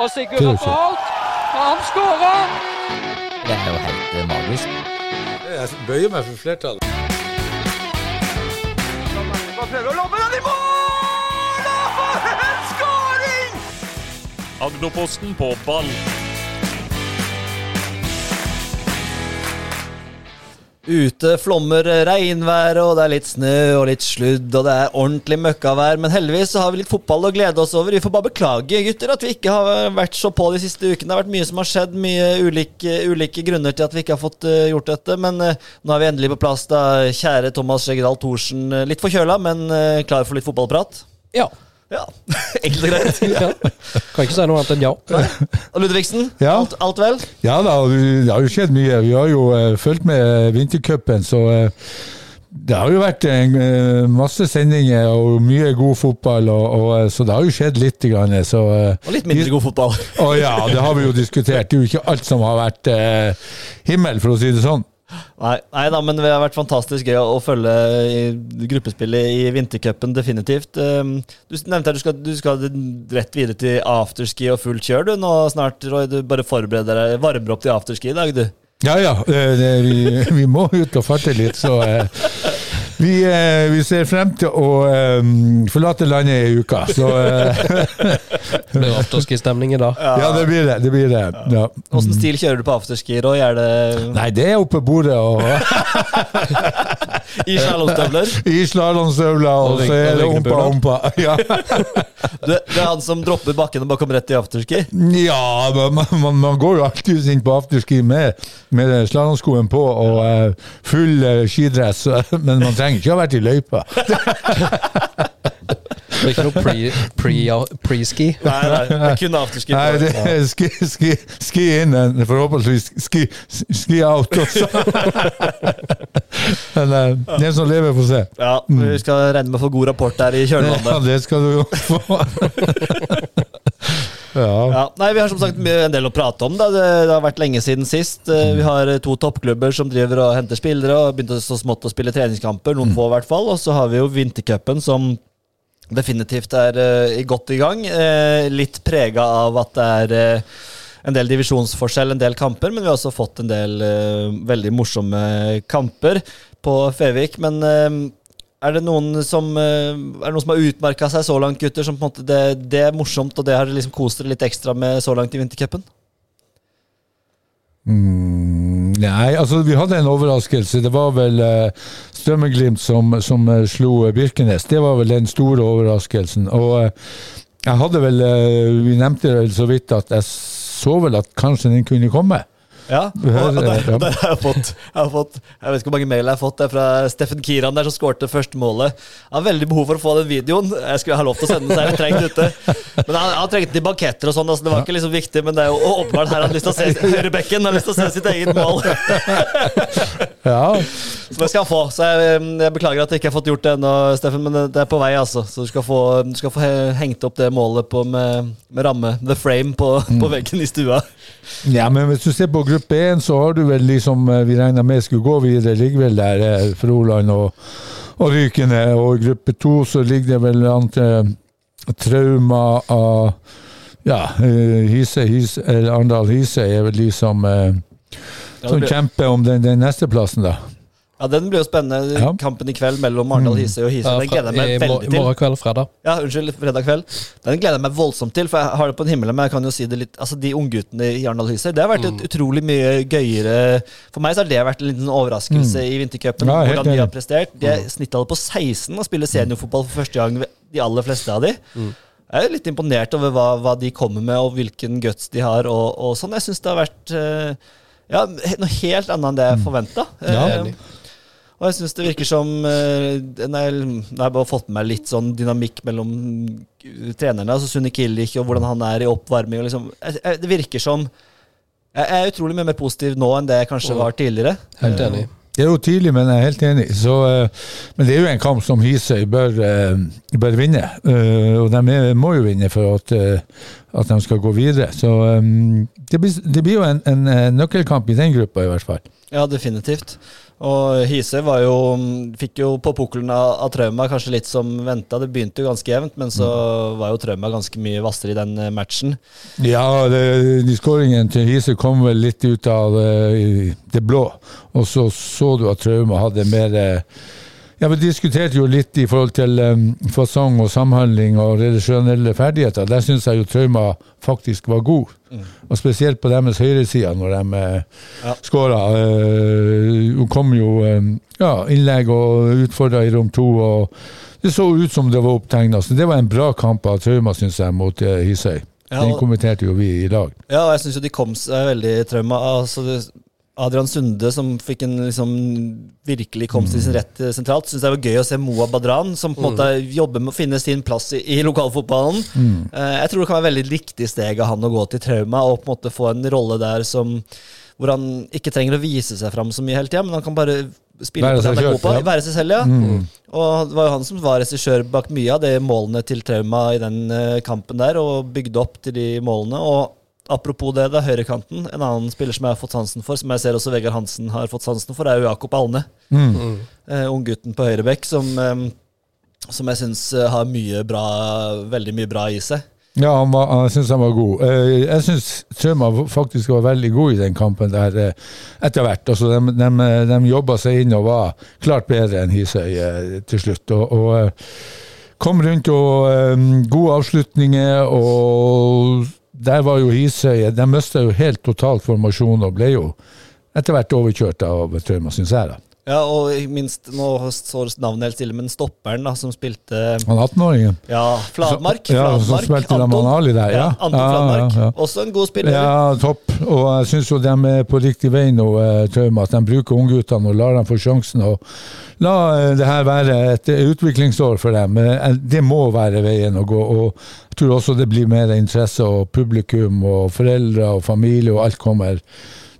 Og Sigurd har alt. Han skårer! Det er jo helt eh, magisk. Jeg bøyer meg for flertallet. Prøver å lobbe den i mål! Og for en skåring! Agderposten på ball. Ute flommer regnvær, og det er litt snø og litt sludd, og det er ordentlig møkkavær. Men heldigvis så har vi litt fotball å glede oss over. Vi får bare beklage, gutter, at vi ikke har vært så på de siste ukene. Det har vært mye som har skjedd, mye ulike, ulike grunner til at vi ikke har fått uh, gjort dette. Men uh, nå er vi endelig på plass, da. Kjære Thomas Skjeggedal Thorsen. Uh, litt forkjøla, men klar for litt fotballprat? Ja. Ja, Enkelt og greit. ja. Kan ikke si noe annet enn ja. Og Ludvigsen, Ja. alt, alt vel? Ja da, det har jo skjedd mye. Vi har jo uh, fulgt med vintercupen, så uh, det har jo vært en, uh, masse sendinger og mye god fotball, og, og, uh, så det har jo skjedd litt. Grann, så, uh, Og litt mindre god fotball. Å ja, det har vi jo diskutert. Det er jo ikke alt som har vært uh, himmel, for å si det sånn. Nei, nei da, men det har vært fantastisk gøy å følge gruppespillet i vintercupen, definitivt. Um, Du nevnte at du skal, du skal rett videre til afterski og fullt kjør du nå snart, Roy. Du bare forbereder deg, varmer opp til afterski i dag, du. Ja ja, eh, det, vi, vi må ut og farte litt, så eh, vi, eh, vi ser frem til å um, forlate landet i uka. Så uh, Det blir afterski-stemning i dag. ja, det blir det. det, blir det. Ja. Åssen stil kjører du på afterski, Roy? Er det Nei, det er oppe på bordet og i slalåmstøvler? i slalåmstøvler, og så er det ompa, ompa. Ja, Du, det er han som dropper bakken og bare kommer rett i afterski? ja man, man, man går jo alltid inn på afterski med, med slalåmskoen på og eh, full eh, skidress, men man trenger ikke å ha vært i løypa. Det er ikke noe pre- pre- pre-ski. Nei, nei, det er kun afterski. Nei, det er ski, ski, ski inn, men forhåpentligvis ski, ski out også. Men uh, den som lever, får se. Ja, Vi skal regne med å få god rapport der i Ja, det skal du jo få. Ja. Ja, nei, Vi har som sagt en del å prate om. Da. Det, det har vært lenge siden sist. Eh, Vi har to toppklubber som driver og henter spillere og begynt så smått å spille treningskamper. Noen få i hvert fall. Og så har vi jo vintercupen som definitivt er uh, godt i gang. Uh, litt prega av at det er uh, en del divisjonsforskjell, en del kamper, men vi har også fått en del veldig morsomme kamper på Fevik. Men er det noen som Er det noen som har utmerka seg så langt, gutter? Som på en måte det, det er morsomt, og det har dere liksom kost dere litt ekstra med så langt i vintercupen? Mm, nei, altså vi hadde en overraskelse. Det var vel uh, Strømmeglimt som, som uh, slo uh, Birkenes. Det var vel den store overraskelsen. Og eh, jeg hadde vel eh, Vi nevnte vel så vidt at jeg så vel at kanskje den kunne komme. Ja, og, og der, der har jeg, fått, jeg har fått Jeg vet ikke hvor mange mail jeg har fått Det er fra Steffen Kiran der som skårte første målet. Jeg har veldig behov for å få den videoen. Jeg skulle ha lov til å sende den, så jeg trengte trengt ute. Men han, han trengte den i banketter og sånn, altså det var ikke liksom viktig. Men det er jo åpenbart her han har lyst til å se høyrebekken. Har lyst til å se sitt eget mål. Ja, Så det skal han få. Så jeg, jeg beklager at jeg ikke har fått gjort det ennå, Steffen, men det, er på vei, altså. Så du skal få, du skal få hengt opp det målet på med, med ramme, the frame, på, på veggen i stua. ja, men hvis du ser på gruppe 1, så har du vel liksom som vi regna med skulle gå videre, ligger vel der eh, Froland og, og Rykene. Og i gruppe 2 så ligger det vel an til trauma av ja, eh, Hise, Hise, eller Arendal Hise er vel de som, eh, som kjemper om den, den neste plassen, da. Ja, Den blir jo spennende. Ja. Kampen i kveld mellom Arendal Hisøy og Hisøy. Den gleder jeg meg veldig til. I morgen kveld, fredag. Ja, unnskyld, fredag kveld. Den gleder jeg meg voldsomt til, for jeg har det på en himmel. Men jeg kan jo si det litt Altså, de ungguttene i Arendal Hisøy, det har vært Mm. et utrolig mye gøyere For meg så har det vært en liten overraskelse i vintercupen. Mm. Ja, hvordan de har. Mm. prestert. De er snittallet på 16 og spiller seniorfotball for første gang, de aller fleste av de. Mm. Jeg er litt imponert over hva, hva de kommer med, og hvilken guts de har. Og, og sånn. Jeg syns det har vært eh, ja, noe helt annet enn det jeg forventa. Ja. Og jeg syns det virker som eh, Når jeg, når bare har fått med meg litt sånn dynamikk mellom trenerne, altså Sunni Killich og hvordan han er i oppvarming og liksom, jeg, jeg, Det virker som Jeg jeg er utrolig mye mer positiv nå enn det jeg kanskje var tidligere. Helt enig. Det er jo tidlig, men jeg er helt enig. Så, eh, men det er jo en kamp som Hisøy bør, eh, bør vinne. Eh, og de er, må jo vinne for at, eh, at de skal gå videre. Så eh, det, blir, det blir jo en, en eh, nøkkelkamp i den gruppa, i hvert fall. Ja, definitivt. Og Hise var jo, fikk jo på pukkelen av, av Trauma, kanskje litt som venta. Det begynte jo ganske jevnt, men så var jo Trauma ganske mye hvassere i den eh, matchen. Ja, det, de skåringene til Hise kom vel litt ut av eh, det blå. Og så så du at Trauma hadde mer eh, ja, Vi diskuterte jo litt i forhold til um, fasong og samhandling og redaksjonelle ferdigheter. Der syns jeg jo Trauma faktisk var god. Og spesielt på deres høyreside, når de uh, Ja. skåra. Uh, hun kom jo um, ja, innlegg og utfordra i rom to. og Det så ut som det var opptegna. Så det var en bra kamp av Trauma, syns jeg, mot uh, Hisøy. Ja, Den kommenterte jo vi i dag. Ja, og jeg syns jo de kom seg veldig i trauma. Altså, Adrian Sunde, som fikk en liksom, virkelig kom til sin rett eh, sentralt. Syns det var gøy å se Moa Badran, som på en måte jobber med å finne sin plass i, i lokalfotballen. Eh, jeg tror det kan være veldig riktig steg av han å gå til trauma og på en måte få en rolle der som hvor han ikke trenger å vise seg fram så mye hele tida, men han kan bare spille Være på seg selv, ja. Være seg selv, ja. Og det var jo han som var regissør bak mye av de målene til Trauma i den eh, kampen der, og bygde opp til de målene. Og apropos det, det er høyrekanten. En annen spiller som jeg har fått sansen for, som jeg ser også Vegard Hansen har fått sansen for, er jo Jakob Alne. Eh, Unggutten på høyrebekk som, eh, som jeg syns eh, har mye bra, veldig mye bra i seg. Ja, han var, jeg syns han var god. Eh, Jeg syns Trauma faktisk var veldig god i den kampen der eh, etter hvert. Altså, de, de, de jobba seg inn og var klart bedre enn Hisøy eh, til slutt. Og, og eh, kom rundt og eh, gode avslutninger, og der var jo Hisøy De mista jo helt totalt formasjon og ble jo etter hvert overkjørt av Trauma, syns jeg. da. Ja, og ikke minst, nå står navnet helt stille, men stopperen da, som spilte Han 18-åringen. Ja, Fladmark. Ja, som spilte Anton, Ali der, ja. Anton Ja, ja, Fladmark. ja. Også en god spiller. Ja, topp. Og jeg syns jo de er på riktig vei nå, eh, At de bruker ungguttene og lar dem få sjansen. Og la eh, det her være et utviklingsår for dem. Eh, Det må være veien å gå. Og jeg tror også det blir mer interesse, og publikum og foreldre og familie og alt kommer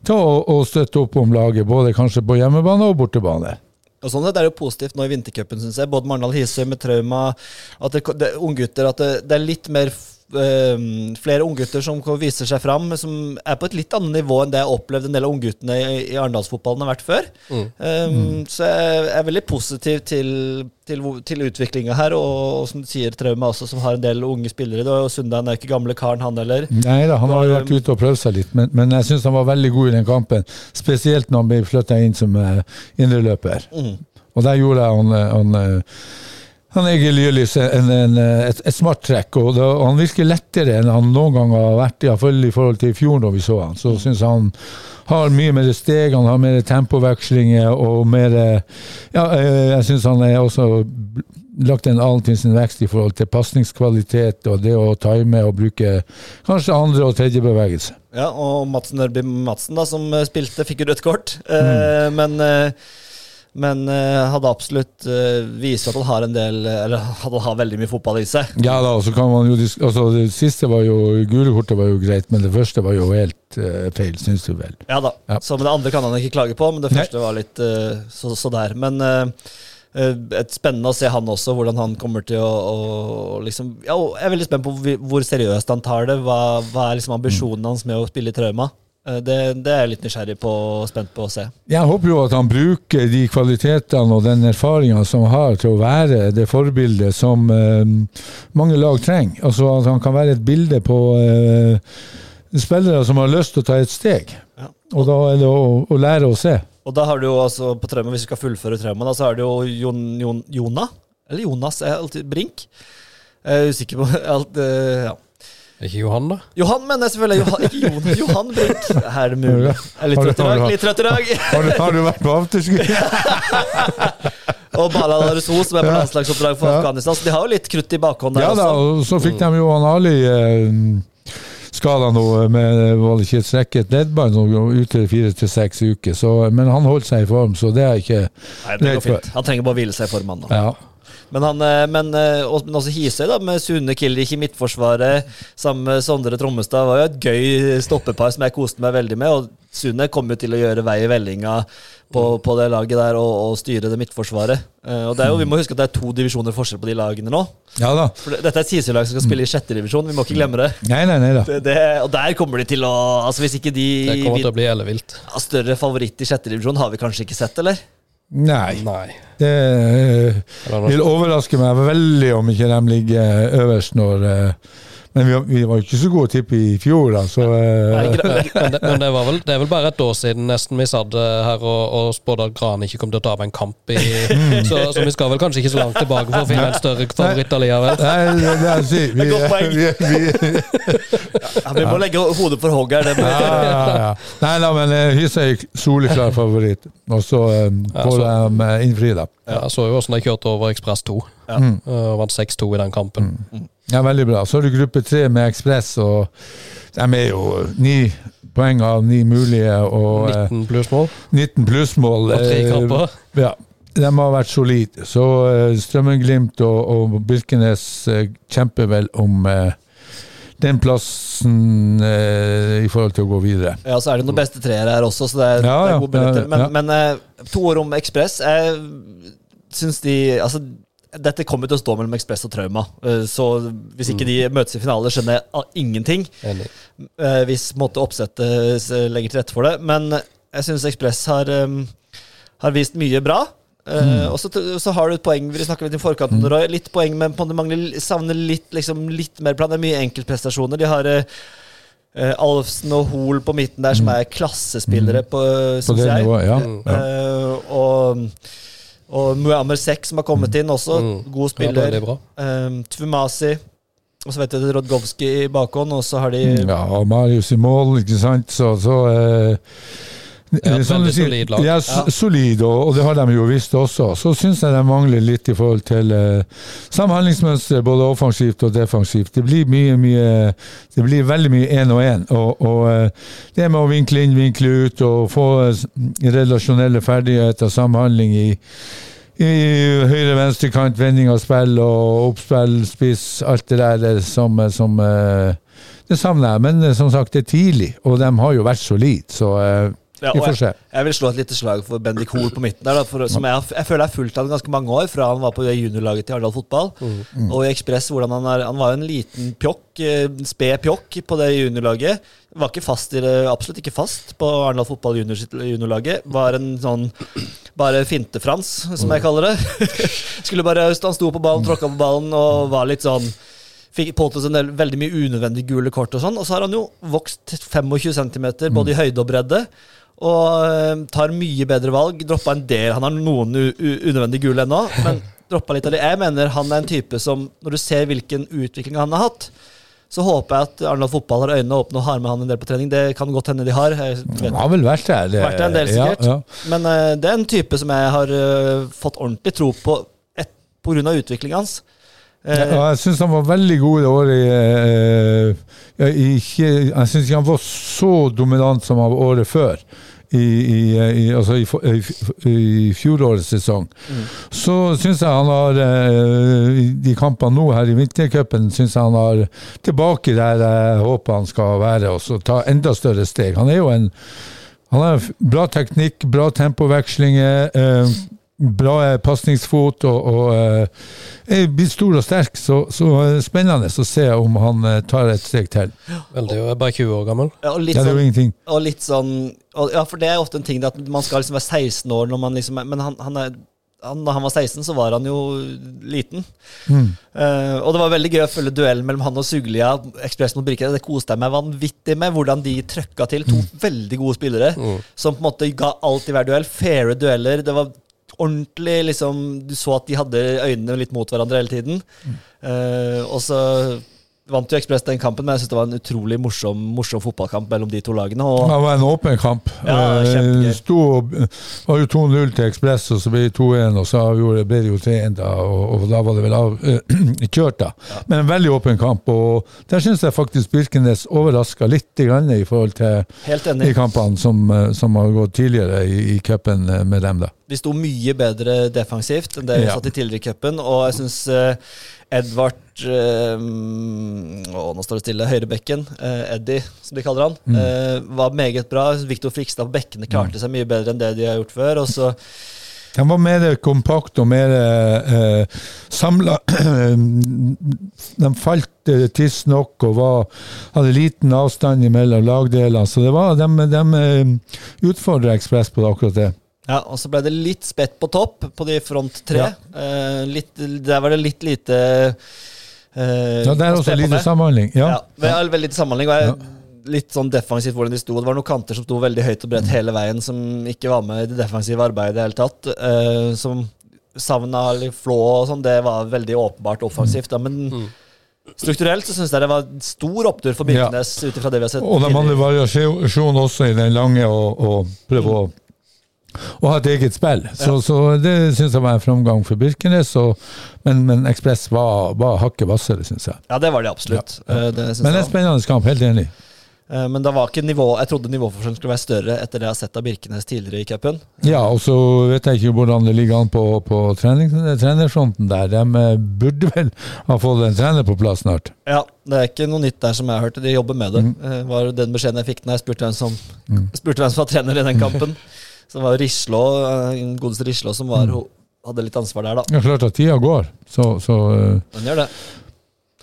til å, å støtte opp om laget, både kanskje på hjemmebane og bortebane. Og sånn sett er det jo positivt nå i vintercupen, syns jeg. Både Marnal Hisøy med trauma, at det, det, unggutter, at det, det er litt mer eh, flere unggutter som viser seg fram, som er på et litt annet nivå enn det jeg har opplevd en del av ungguttene i, i Arendalsfotballen har vært før. Eh, Så jeg er veldig positiv til, til, til utviklinga her, og, og som du sier, Traume også, som har en del unge spillere. Det var jo Sunde, er ikke gamle karen, han heller. Nei da, han har jo vært ute og prøvd seg litt, men, men jeg syns han var veldig god i den kampen. Spesielt når han ble flytta inn som uh, indreløper. Og der gjorde jeg han, eh, han, eh, han Egil Lyrlis en, en, eh, et, et smart trekk. og da, Han virker lettere enn han noen gang har vært, iallfall i forhold til i fjor når vi så han. Så syns han har mye mer steg, han har mer tempovekslinger og mer eh, Ja, eh, jeg syns han er også lagt en annen til sin vekst i forhold til pasningskvalitet og det å time og bruke kanskje andre- og tredje bevegelse. Ja, og Mats Nørby Madsen, da, som eh, spilte, fikk jo rødt kort. mm. men eh, men uh, hadde absolutt uh, vist at han har en del Eller at han har veldig mye fotball i seg. Ja da, og så kan man jo altså Det siste var jo Gule kortet var jo greit, men det første var jo helt uh, feil, syns du vel. Ja da. Ja. Så men det andre kan han ikke klage på, men det Nei. første var litt så, så der. Men et spennende å se han også, hvordan han kommer til å, å liksom Ja, jeg er veldig spent på hvor, hvor seriøst han tar det. Hva, hva er liksom ambisjonen hans med å spille i Trauma? Eh, det, det er jeg litt nysgjerrig på og spent på å se. Jeg håper jo at han bruker de kvalitetene og den erfaringa som han har, til å være det forbildet som eh, mange lag trenger. Altså at han kan være et bilde på eh, spillere som har lyst til å ta et steg. Ja. Og da er det å, å lære å se. Og da har du jo altså på Trømmen, hvis vi skal fullføre Trømmen, da, så er det jo Jon, Jon, Jona? Eller Jonas? Er alltid Brink? Jeg er usikker på alt, eh, ja. Ikke Johan, da? Johan, mener jeg selvfølgelig. Johan, ikke Jon, Johan Brink. Er det mulig? Jeg er litt trøtt i dag. Litt trøtt i dag. Har du, har du vært på afterski? Og Balal Aruso, som er på landslagsoppdrag for Ja. Afghanistan. Så de har jo litt krutt i bakhånd der Ja da, også. og så fikk de Johan Ali eh, skada nå med var ikke et strekket leddbånd ute fire til seks uker. Så, men han holdt seg i form, så det er ikke Nei, det går fint. Han trenger bare å hvile seg i form, han. da. Ja. Men, han, eh, men, eh, og- men også Hisøy, da, med Sune Kilrich i midtforsvaret sammen med Sondre Trommestad, var jo et gøy stoppepar som jeg koste meg veldig med. Og Sune kommer jo til å gjøre vei i vellinga på, på det laget der og, og styre det midtforsvaret. Eh, Og det er jo, Vi må huske at det er to divisjoner forskjell på de lagene nå. Ja da. For Dette er et Hisøy-lag som skal spille i sjette divisjon, vi må ikke glemme det. Nei, nei, nei da. det, det og der kommer de til å altså Hvis ikke de Det kommer til å bli ellevilt. ja, Større favoritt i sjette divisjon har vi kanskje ikke sett, eller? Nei. Nei. Det uh, vil overraske meg veldig om ikke de ligger øverst når eh, Men vi, vi var jo ikke så gode å tippe i fjor, da, så eh, Nei, Men, det, men det, var vel, det er vel bare et år siden nesten vi satt eh, her og, og spådde at Gran ikke kom til å ta av en kamp. I, så, så vi skal vel kanskje ikke så langt tilbake for å finne en større favoritt allikevel. Nei, det, det er å. Vi, ja, må legge hodet for hogg her. Det ja, ja, ja. Nei da, men uh, Hysse er soleklar favoritt, og så um, får så- de innfri, da. Ja, så jo åssen de kjørte over Ekspress 2. Ja. Mm. Og vant 6-2 i den kampen. Ja, veldig bra. Så har du gruppe tre med Ekspress, og de er jo ni poeng av ni mulige, og eh, 19 plussmål 19 plussmål. og tre eh, kamper. Ja, de har vært solide. Så uh, Strømmen-Glimt og, og Birkenes eh, kjemper vel om eh, den plassen eh, i forhold til å gå videre. Ja, så er det noen beste treere her også, så det er, Ja, det er gode billetter. ja, Men, ja. men eh, to år om Ekspress. Jeg syns de Altså, dette kommer til å stå mellom Ekspress og Trauma. Eh, Så hvis ikke de møtes i finale, skjønner jeg ingenting. Enig. eh, Hvis måtte oppsettet legger til rette for det. Men jeg syns Ekspress har, eh, har vist mye bra. Mm. og så, så har du et poeng Vi litt i forkant mm. Roy. Litt poeng, men på en måte mangler, savner litt, liksom, litt mer plan. Det er mye enkeltprestasjoner. De har eh, eh, Alfsen og Hoel på midten der, som er klassespillere, på, På syns det jeg. nivået, ja. Mm. ja. Eh, og og Muammer Sek, som har kommet inn også. Mm. God spiller. Ja, bra. Eh, Tvumasi. Og så vet jeg Rodgowski i bakhånd, og så har de Ja, og Marius i mål, ikke sant. Så, så eh, Ja, sånn du sier, solid lag. Ja, solid, og, og det har de jo visst også. Så syns jeg de mangler litt i forhold til uh, samhandlingsmønster, både offensivt og defensivt. Det blir mye, mye Det blir veldig mye én og én. Og, og uh, det med å vinkle inn, vinkle ut, og få uh, relasjonelle ferdigheter, samhandling i i høyre-venstre kant, vending av spill og oppspill, spiss, alt det der det som, som Det savner jeg. Men som sagt, det er tidlig, og de har jo vært solide, så Ja, vi får jeg, se. jeg vil slå et lite slag for Bendik Hoel på midten der, da, for, som jeg, jeg føler jeg har fulgt han ganske mange år, fra han var på det juniorlaget til Arendal Fotball. Mm. Og i Ekspress, hvordan han er Han var jo en liten pjokk, eh, sped pjokk på det juniorlaget. Var ikke fast i det, absolutt ikke fast på Arendal Fotball junior, juniorlaget. Var en sånn bare finte-Frans, som Mm. jeg kaller det. Skulle bare Han sto på ballen, tråkka på ballen og var litt sånn Fikk påtatt en veldig mye unødvendig gule kort og sånn. Og så har han jo vokst 25 cm, både i høyde og bredde. Og eh, tar mye bedre valg. Droppa en del. Han har noen unødvendig gule ennå, men droppa litt av det. Jeg mener han er en type som, når du ser hvilken utvikling han har hatt, så håper jeg at Arendal Fotball har øynene åpne og har med han en del på trening. Det kan godt hende de har. Han har vel vært der. det- vært der en del, sikkert. Ja, ja. Men uh, det er en type som jeg har uh, fått ordentlig tro på pga. på grunn av utviklingen hans. Eh, Ja, jeg syns han var veldig god i år. I, eh, ja, jeg syns ikke han var så dominant som av året før. I, i, i, altså i, fjorårets sesong. Så syns jeg han har eh, I de kampene nå her i vintercupen, syns jeg han har tilbake der jeg håper han skal være, og så ta enda større steg. Han er jo en han har bra teknikk, bra tempovekslinger, eh, bra eh, pasningsfot og, og eh, er blitt stor og sterk. Så, så eh, spennende å se om han tar et steg til. Veldig, jeg er bare 20 år gammel. ja, og litt Ja, det er sånn jo ingenting. Og litt sånn og, Ja, for det er ofte en ting at man skal liksom være 16 år når man liksom er Men han, han er han, da han var 16, så var han jo liten. Mm. Uh, og det var veldig gøy å følge duellen mellom han og Suglia. Ekspress mot Brikke. Det koste jeg meg vanvittig med. Hvordan de trøkka til. To veldig gode spillere som på en måte ga alt i hver duell. Faire dueller. Det var ordentlig liksom Du så at de hadde øynene litt mot hverandre hele tiden. Eh, og så vant jo Ekspress den kampen, men jeg synes det var en utrolig morsom, morsom fotballkamp mellom de to lagene. Det var en åpen kamp. Ja, Eh. Sto, var jo 2-0 til Ekspress, og så ble det 2-1, og så ble det jo 3-1, da, og, og da var det vel av, uh, kjørt, da. Men en veldig åpen kamp, og der syns jeg faktisk Birkenes overraska litt grann i forhold til de kampene som, som har gått tidligere i, i cupen med dem, da. Vi sto mye bedre defensivt enn det vi Ja. satt i tidligere i cupen, og jeg syns Edvard uh, å, Nå står det stille. Høyrebekken, Uh, Eddie, som de kaller han, Mm. eh, var meget bra. Viktor Frikstad på bekkene klarte seg mye bedre enn det de har gjort før. Og så De var mer kompakt og mer eh, samla. De falt eh, tidsnok og var, hadde liten avstand mellom lagdelene. Så det var, de, de eh, utfordra Ekspress på akkurat det. Ja, og så ble det litt spett på topp på de front tre. Ja. Eh, litt, der var det litt lite eh, Ja, det er også lite samhandling. Ja, Ja. det er veldig lite samhandling. Og jeg, Litt sånn defensivt hvordan de sto. Det var noen kanter som sto veldig høyt og bredt hele veien, som ikke var med i det defensive arbeidet i det hele tatt. Uh, som savna litt flå og sånn, det var veldig åpenbart offensivt. Da, men strukturelt så syns jeg det var stor opptur for. Birkenes Ja. det vi har sett. Og de hadde variasjon også i den lange og, og prøve å å ha et eget spill. Så, så det syns jeg var en framgang for Birkenes. Og, men, men Ekspress var, var hakket hvassere, syns jeg. Ja, det var det absolutt. Ja, Eh, det Men en spennende kamp, helt enig. Eh, Men det var ikke nivå Jeg trodde nivåforskjellen skulle være større etter det jeg har sett av Birkenes tidligere i cupen. Ja, og så vet jeg ikke hvordan det ligger an på, på trening, trenerfronten der. De eh, burde vel ha fått en trener på plass snart. Ja, Det er ikke noe nytt der som jeg har hørt. De jobber med det. Mm. var den beskjeden jeg fikk når jeg spurte hvem som, spurte hvem som var trener i den kampen. Så det var Rislå, eh, godeste Rislå som var, mm. hadde litt ansvar der, da. Er klart at tida går, så, så eh, Den gjør det.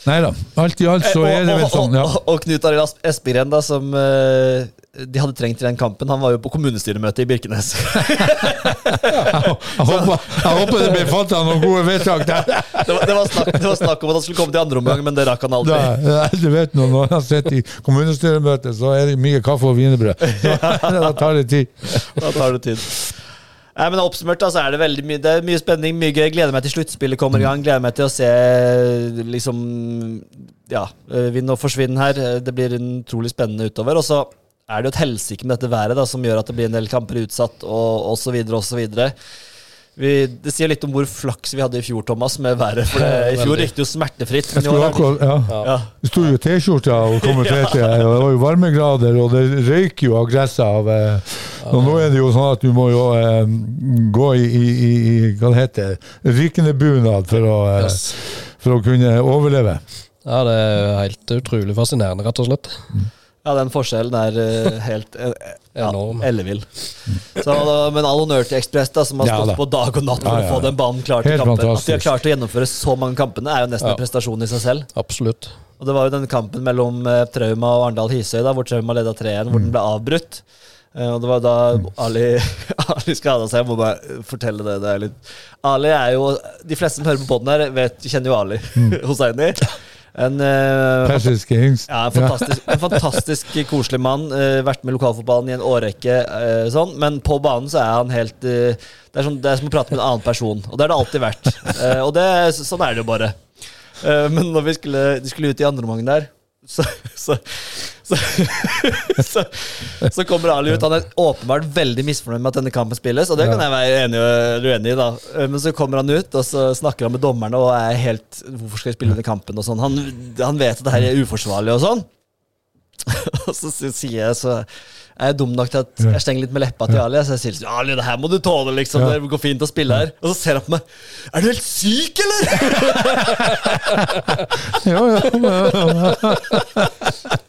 Nei da. Alt i alt så Eh, er det vel sånn, ja. og, og, og Knut Arild Espegren, da, som eh, de hadde trengt i den kampen, han var jo på kommunestyremøte i Birkenes. Jeg håper, jeg håper det blir fattet noen gode vedtak der. det, var, det, var snakk, det var snakk om at han skulle komme til andre omgang, men det rakk han aldri. Da, du vet nå, Når han sitter i kommunestyremøte, så er det mye kaffe og wienerbrød. Da tar det tid. Da tar det tid. Nei, men Oppsummert da, så er det veldig mye, det er mye spenning, mye gøy. Gleder meg til sluttspillet kommer i gang. Gleder meg til å se liksom Ja, eh, vinn og forsvinn her. Det blir en utrolig spennende utover. Og så er det jo et helsike med dette været da, som gjør at det blir en del kamper utsatt, og osv. osv. Vi- Det sier litt om hvor flaks vi hadde i fjor, Thomas, med været. For det, I fjor gikk det jo smertefritt. Jeg skulle akkurat, ja. ja, Det sto jo i T-skjorta og kommenterte, og det var jo varmegrader, og det røyker jo av gresset av eh, Og nå er det jo sånn at du må jo eh, gå i, i, i, i hva det heter, rykende bunad for å, eh, Yes. for å kunne overleve. Ja, det er helt utrolig fascinerende, rett og slett. Ja, den forskjellen er eh, helt eh, ja, ellevill. Så, Men all honnør til Ekspress, som har Ja, stått da. på dag og natt for Ja, ja, å få den banen klar til kampen. kampen. At de har klart å gjennomføre så mange kampene, er jo nesten Ja. en prestasjon i seg selv. Absolutt. Og Det var jo den kampen mellom uh, Trauma og Arendal Hisøy, da, hvor Trauma leda 3-1, hvor den ble avbrutt. Og det var da Ali, Ali skada seg. Jeg må bare fortelle det. det er litt. Ali er jo De fleste som hører på poden her, vet, kjenner jo Ali Hosseini. En uh, Persisk hingst. ja, fantastisk, en fantastisk koselig mann. Uh, vært med i lokalfotballen i en årrekke. Uh, sånn, Men på banen så er han helt eh, det, er som, det er som å prate med en annen person. Og det har det alltid vært. Eh, og det, sånn er det jo bare. Eh, men når vi skulle, de skulle ut i andre omgang der, så, så, så, så, kommer Ali ut. Han er åpenbart veldig misfornøyd med at denne kampen spilles, og det kan jeg være enig eller uenig i. da Eh, Men så kommer han ut, og så snakker han med dommerne og er helt Hvorfor skal jeg spille denne kampen? og sånn Han, han vet at det her er uforsvarlig og sånn. Og så sier jeg så er dum nok til at jeg stenger litt med leppa til Ali. Så jeg sier sånn, Ali, det her må du tåle, liksom. Ja. Det går fint å spille her. Og så ser han på meg. Er du helt syk, eller?! Ja, ja, ja.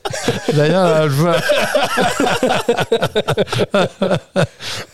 Den har jeg hørt før.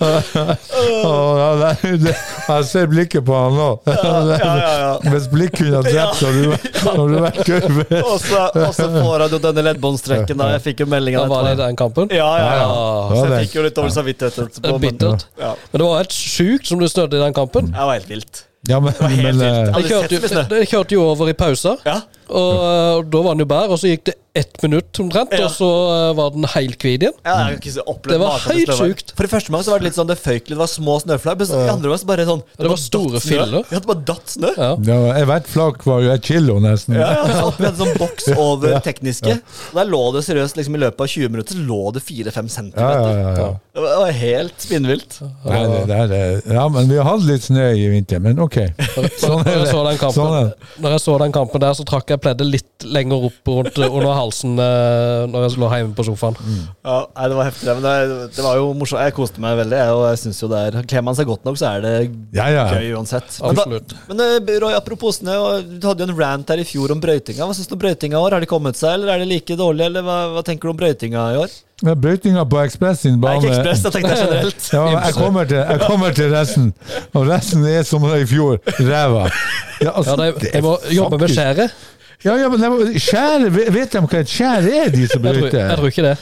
Å, ja, det- det- Jeg ser blikket på han nå. ja, ja. Hvis blikk kunne ha drept, så hadde du- vært gøy. Og så, får han jo denne leddbåndstrekken. da. Jeg fikk jo meldinga. Da var det i den kampen. Ja, ja, ja. Så jeg fikk jo litt dårlig samvittighet etterpå. er Men, bittert. Men det var helt sjukt som du snødde i den kampen. det var helt vilt. Ja, men, var men eh, Jeg kjørte, jo- jeg kjørte jo over i pausa, Ja. og og, da var han jo bær. Og så gikk det ett minutt omtrent, Ja. og så uh, var den helt hvit igjen. Ja, jeg ikke Det var helt sjukt. For det første gang så var det litt sånn det føyk litt, det var små snøflagg. Men så i andre gang så bare sånn Det var var store filler. Ja, det bare datt snø. Ja. ja, Hvert flak var jo et kilo, nesten. Ja, ja, så Vi hadde sånn boks over tekniske. Og Der lå det seriøst liksom i løpet av 20 minutter Så lå det 4-5 cm centimeter. ja, ja, ja. Det var- helt spinnvilt. Nei, det der er, ja, men vi har hatt litt snø i vinter, men ok. Sånn Når er jeg, det. så den kampen, Sånn når jeg så den kampen der, så trakk jeg pleddet litt lenger opp rundt under halsen eh, når jeg lå hjemme på sofaen. Ja, nei, det var heftig, men det, det var jo morsomt. Jeg koste meg veldig, jeg, og jeg synes jo det er Kler man seg godt nok, så er det Ja, ja. gøy uansett. Men, da, Absolutt. men eh, Roy, apropos snø, du hadde jo en rant her i fjor om brøytinga. Hva syns du om brøytinga i år? Har de kommet seg, eller er det like dårlig, eller hva, hva tenker du om brøytinga i år? Ja, Brøytinga på Ekspress sin Nei, ikke Ekspress, jeg tenkte generelt. Ja, jeg kommer, til, jeg kommer til resten. Og resten er som i fjor. Ræva. Ja, altså, Ja, de, det de må jobbe med skjæret. Ja, ja, men de skjære, vet de hva et skjær er, de som Jeg, tror- jeg tror ikke det.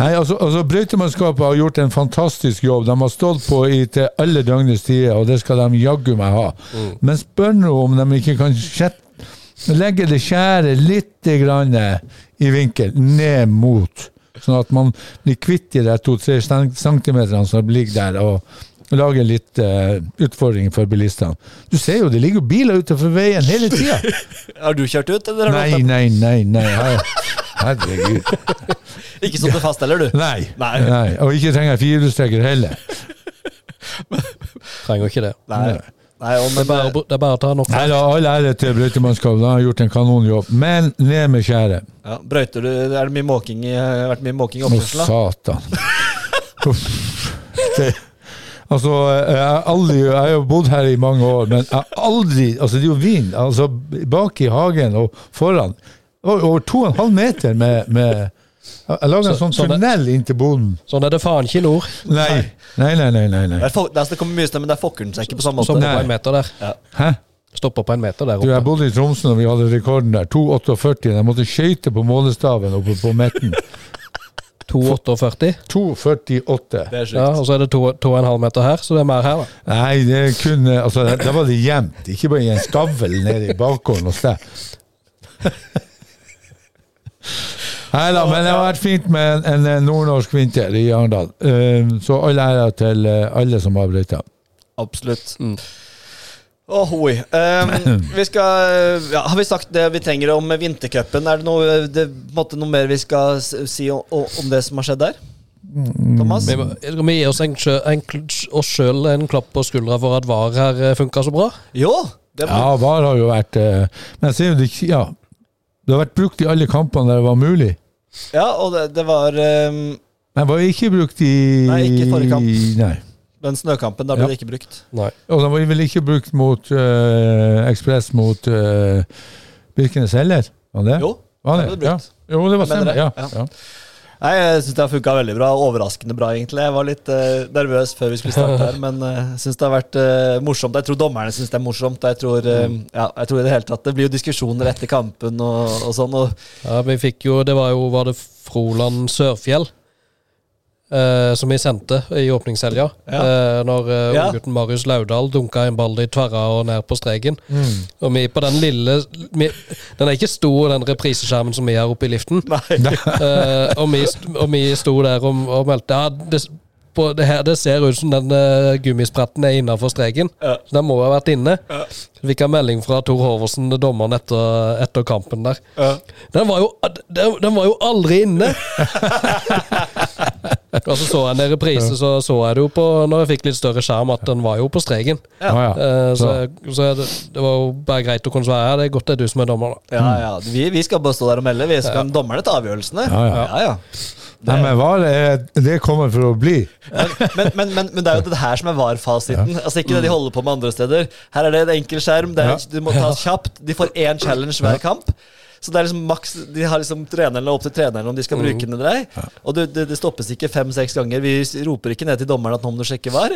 Nei, altså, altså Brøytemannskapet har gjort en fantastisk jobb. De har stått på i til alle døgnets tider, og det skal de jaggu meg ha. Men spør nå om de ikke kan legge det skjæret litt grann i vinkel, ned mot, sånn at man blir kvitt de der to-tre centimeterne som ligger der, og lager litt uh, utfordringer for bilistene. Du ser jo, det ligger jo biler utenfor veien hele tida. Har du kjørt ut, eller Nei, nei, nei, nei. Her- Herregud. Ikke sittet fast heller, du? Nei. Nei. Nei. Og ikke trenger jeg firehjulstrekker heller. Trenger ikke det. Nei. Nei, og, Det er bare, det er bare å ta nok Nei da, all ære til brøytemannskapet, de har gjort en kanonjobb. Men ned med skjæret. ja, brøyter du Er det mye måking vært mye måking i Å, satan. Uff. Det, altså, jeg har aldri Jeg har jo bodd her i mange år, men jeg har aldri Altså, det er jo vin. Altså, bak i hagen og foran. Over to og en halv meter med, med Jeg lager en Så- sånn så tunnel inn til boden. Sånn er det faen ikke i nord. Nei. Nei, nei, nei. nei, Det, nei. er fo- det, er- det kommer mye snø, men det fokker den seg ikke på samme måte. Stopper på en meter der. Hæ? Stopper på en meter der oppe. Du, jeg bodde i Tromsø når vi hadde rekorden der. 2,48. Jeg måtte skøyte på målestaven oppe på midten. 2,48. 2,48. Det er sjukt. Ja, og så er det 2,5 meter her, så det er mer her, da. Nei, det er kun altså, Da var det jevnt. ikke bare i en skavl nede i bakgården hos deg. Nei da, men det har vært fint med en, en nordnorsk vinter i Arendal. Eh, Så all ære til eh, alle som har brøyta. Absolutt. Mm. Åh, hoi. Um, vi skal, ja, har vi sagt det vi trenger om vintercupen? Er det noe, det, på måte, noe mer vi skal si om, om det som har skjedd der? Thomas? Vi må- vi gi oss, en, en, oss sjøl en klapp på skuldra for at VAR her funka så bra? Jo! Det Ja, VAR har jo vært eh, Men jeg ser jo det Ja. Det har vært brukt i alle kampene der det var mulig. ja, og det, det var um, Men var ikke brukt i Nei, ikke i forrige kamp. Nei. Den snøkampen. Da ble Ja. det ikke brukt. Nei. Og den var vel ikke brukt mot uh, Ekspress mot uh, Birkenes heller? Var det? Jo. Var det det? ble Ja. brukt. Jo, det var stemmer. Ja. ja. Ja. Nei, Jeg syns det har funka veldig bra. Overraskende bra, egentlig. Jeg var litt uh, nervøs før vi skulle starte her, men uh, jeg syns det har vært uh, morsomt. Jeg tror dommerne syns det er morsomt. Jeg tror, eh, ja, jeg tror i det hele tatt Det blir jo diskusjoner etter kampen og, og sånn. Og Ja, vi fikk jo Det var jo Var det Froland Sørfjell? Eh, som vi sendte i åpningshelga. Ja. Uh, når uh, Ja. unggutten Marius Laudal dunka en ball i tverra og ned på streken. Mm. Og vi på den lille vi, Den er ikke stor, den repriseskjermen som vi har oppe i liften. Eh, og, vi, og vi sto der og, og meldte ja, det, på det, her, det ser ut som den uh, gummispretten er innafor streken. Ja. Så den må ha vært inne. Vi fikk en melding fra Tor Hoversen, dommeren, etter, etter kampen der. Ja. Den var jo, den, den var jo aldri inne! og så så jeg en reprise, så så jeg det jo på når jeg fikk litt større skjerm, at den var jo på streken. Ja, ja. Eh, så Så- det, det var jo bare greit å kunne svare. Ja, det er godt det er du som er dommer, da. Ja, ja. Vi, vi skal bare stå der og melde. Vi skal dommerne ta avgjørelsene. Ja, ja. ja, ja. Nei, men VAR er, det kommer for å bli. Men, men, men, men det er jo det her som er VAR-fasiten. Altså Ikke det de holder på med andre steder. Her er det en enkel skjerm. Det er, Ja. Du må ta kjapt. De får én challenge hver kamp. Så det er liksom maks De har liksom trenerne opp til treneren om de skal bruke den eller ei. Og det, det, det stoppes ikke fem-seks ganger. Vi roper ikke ned til dommeren at nå må du sjekke VAR.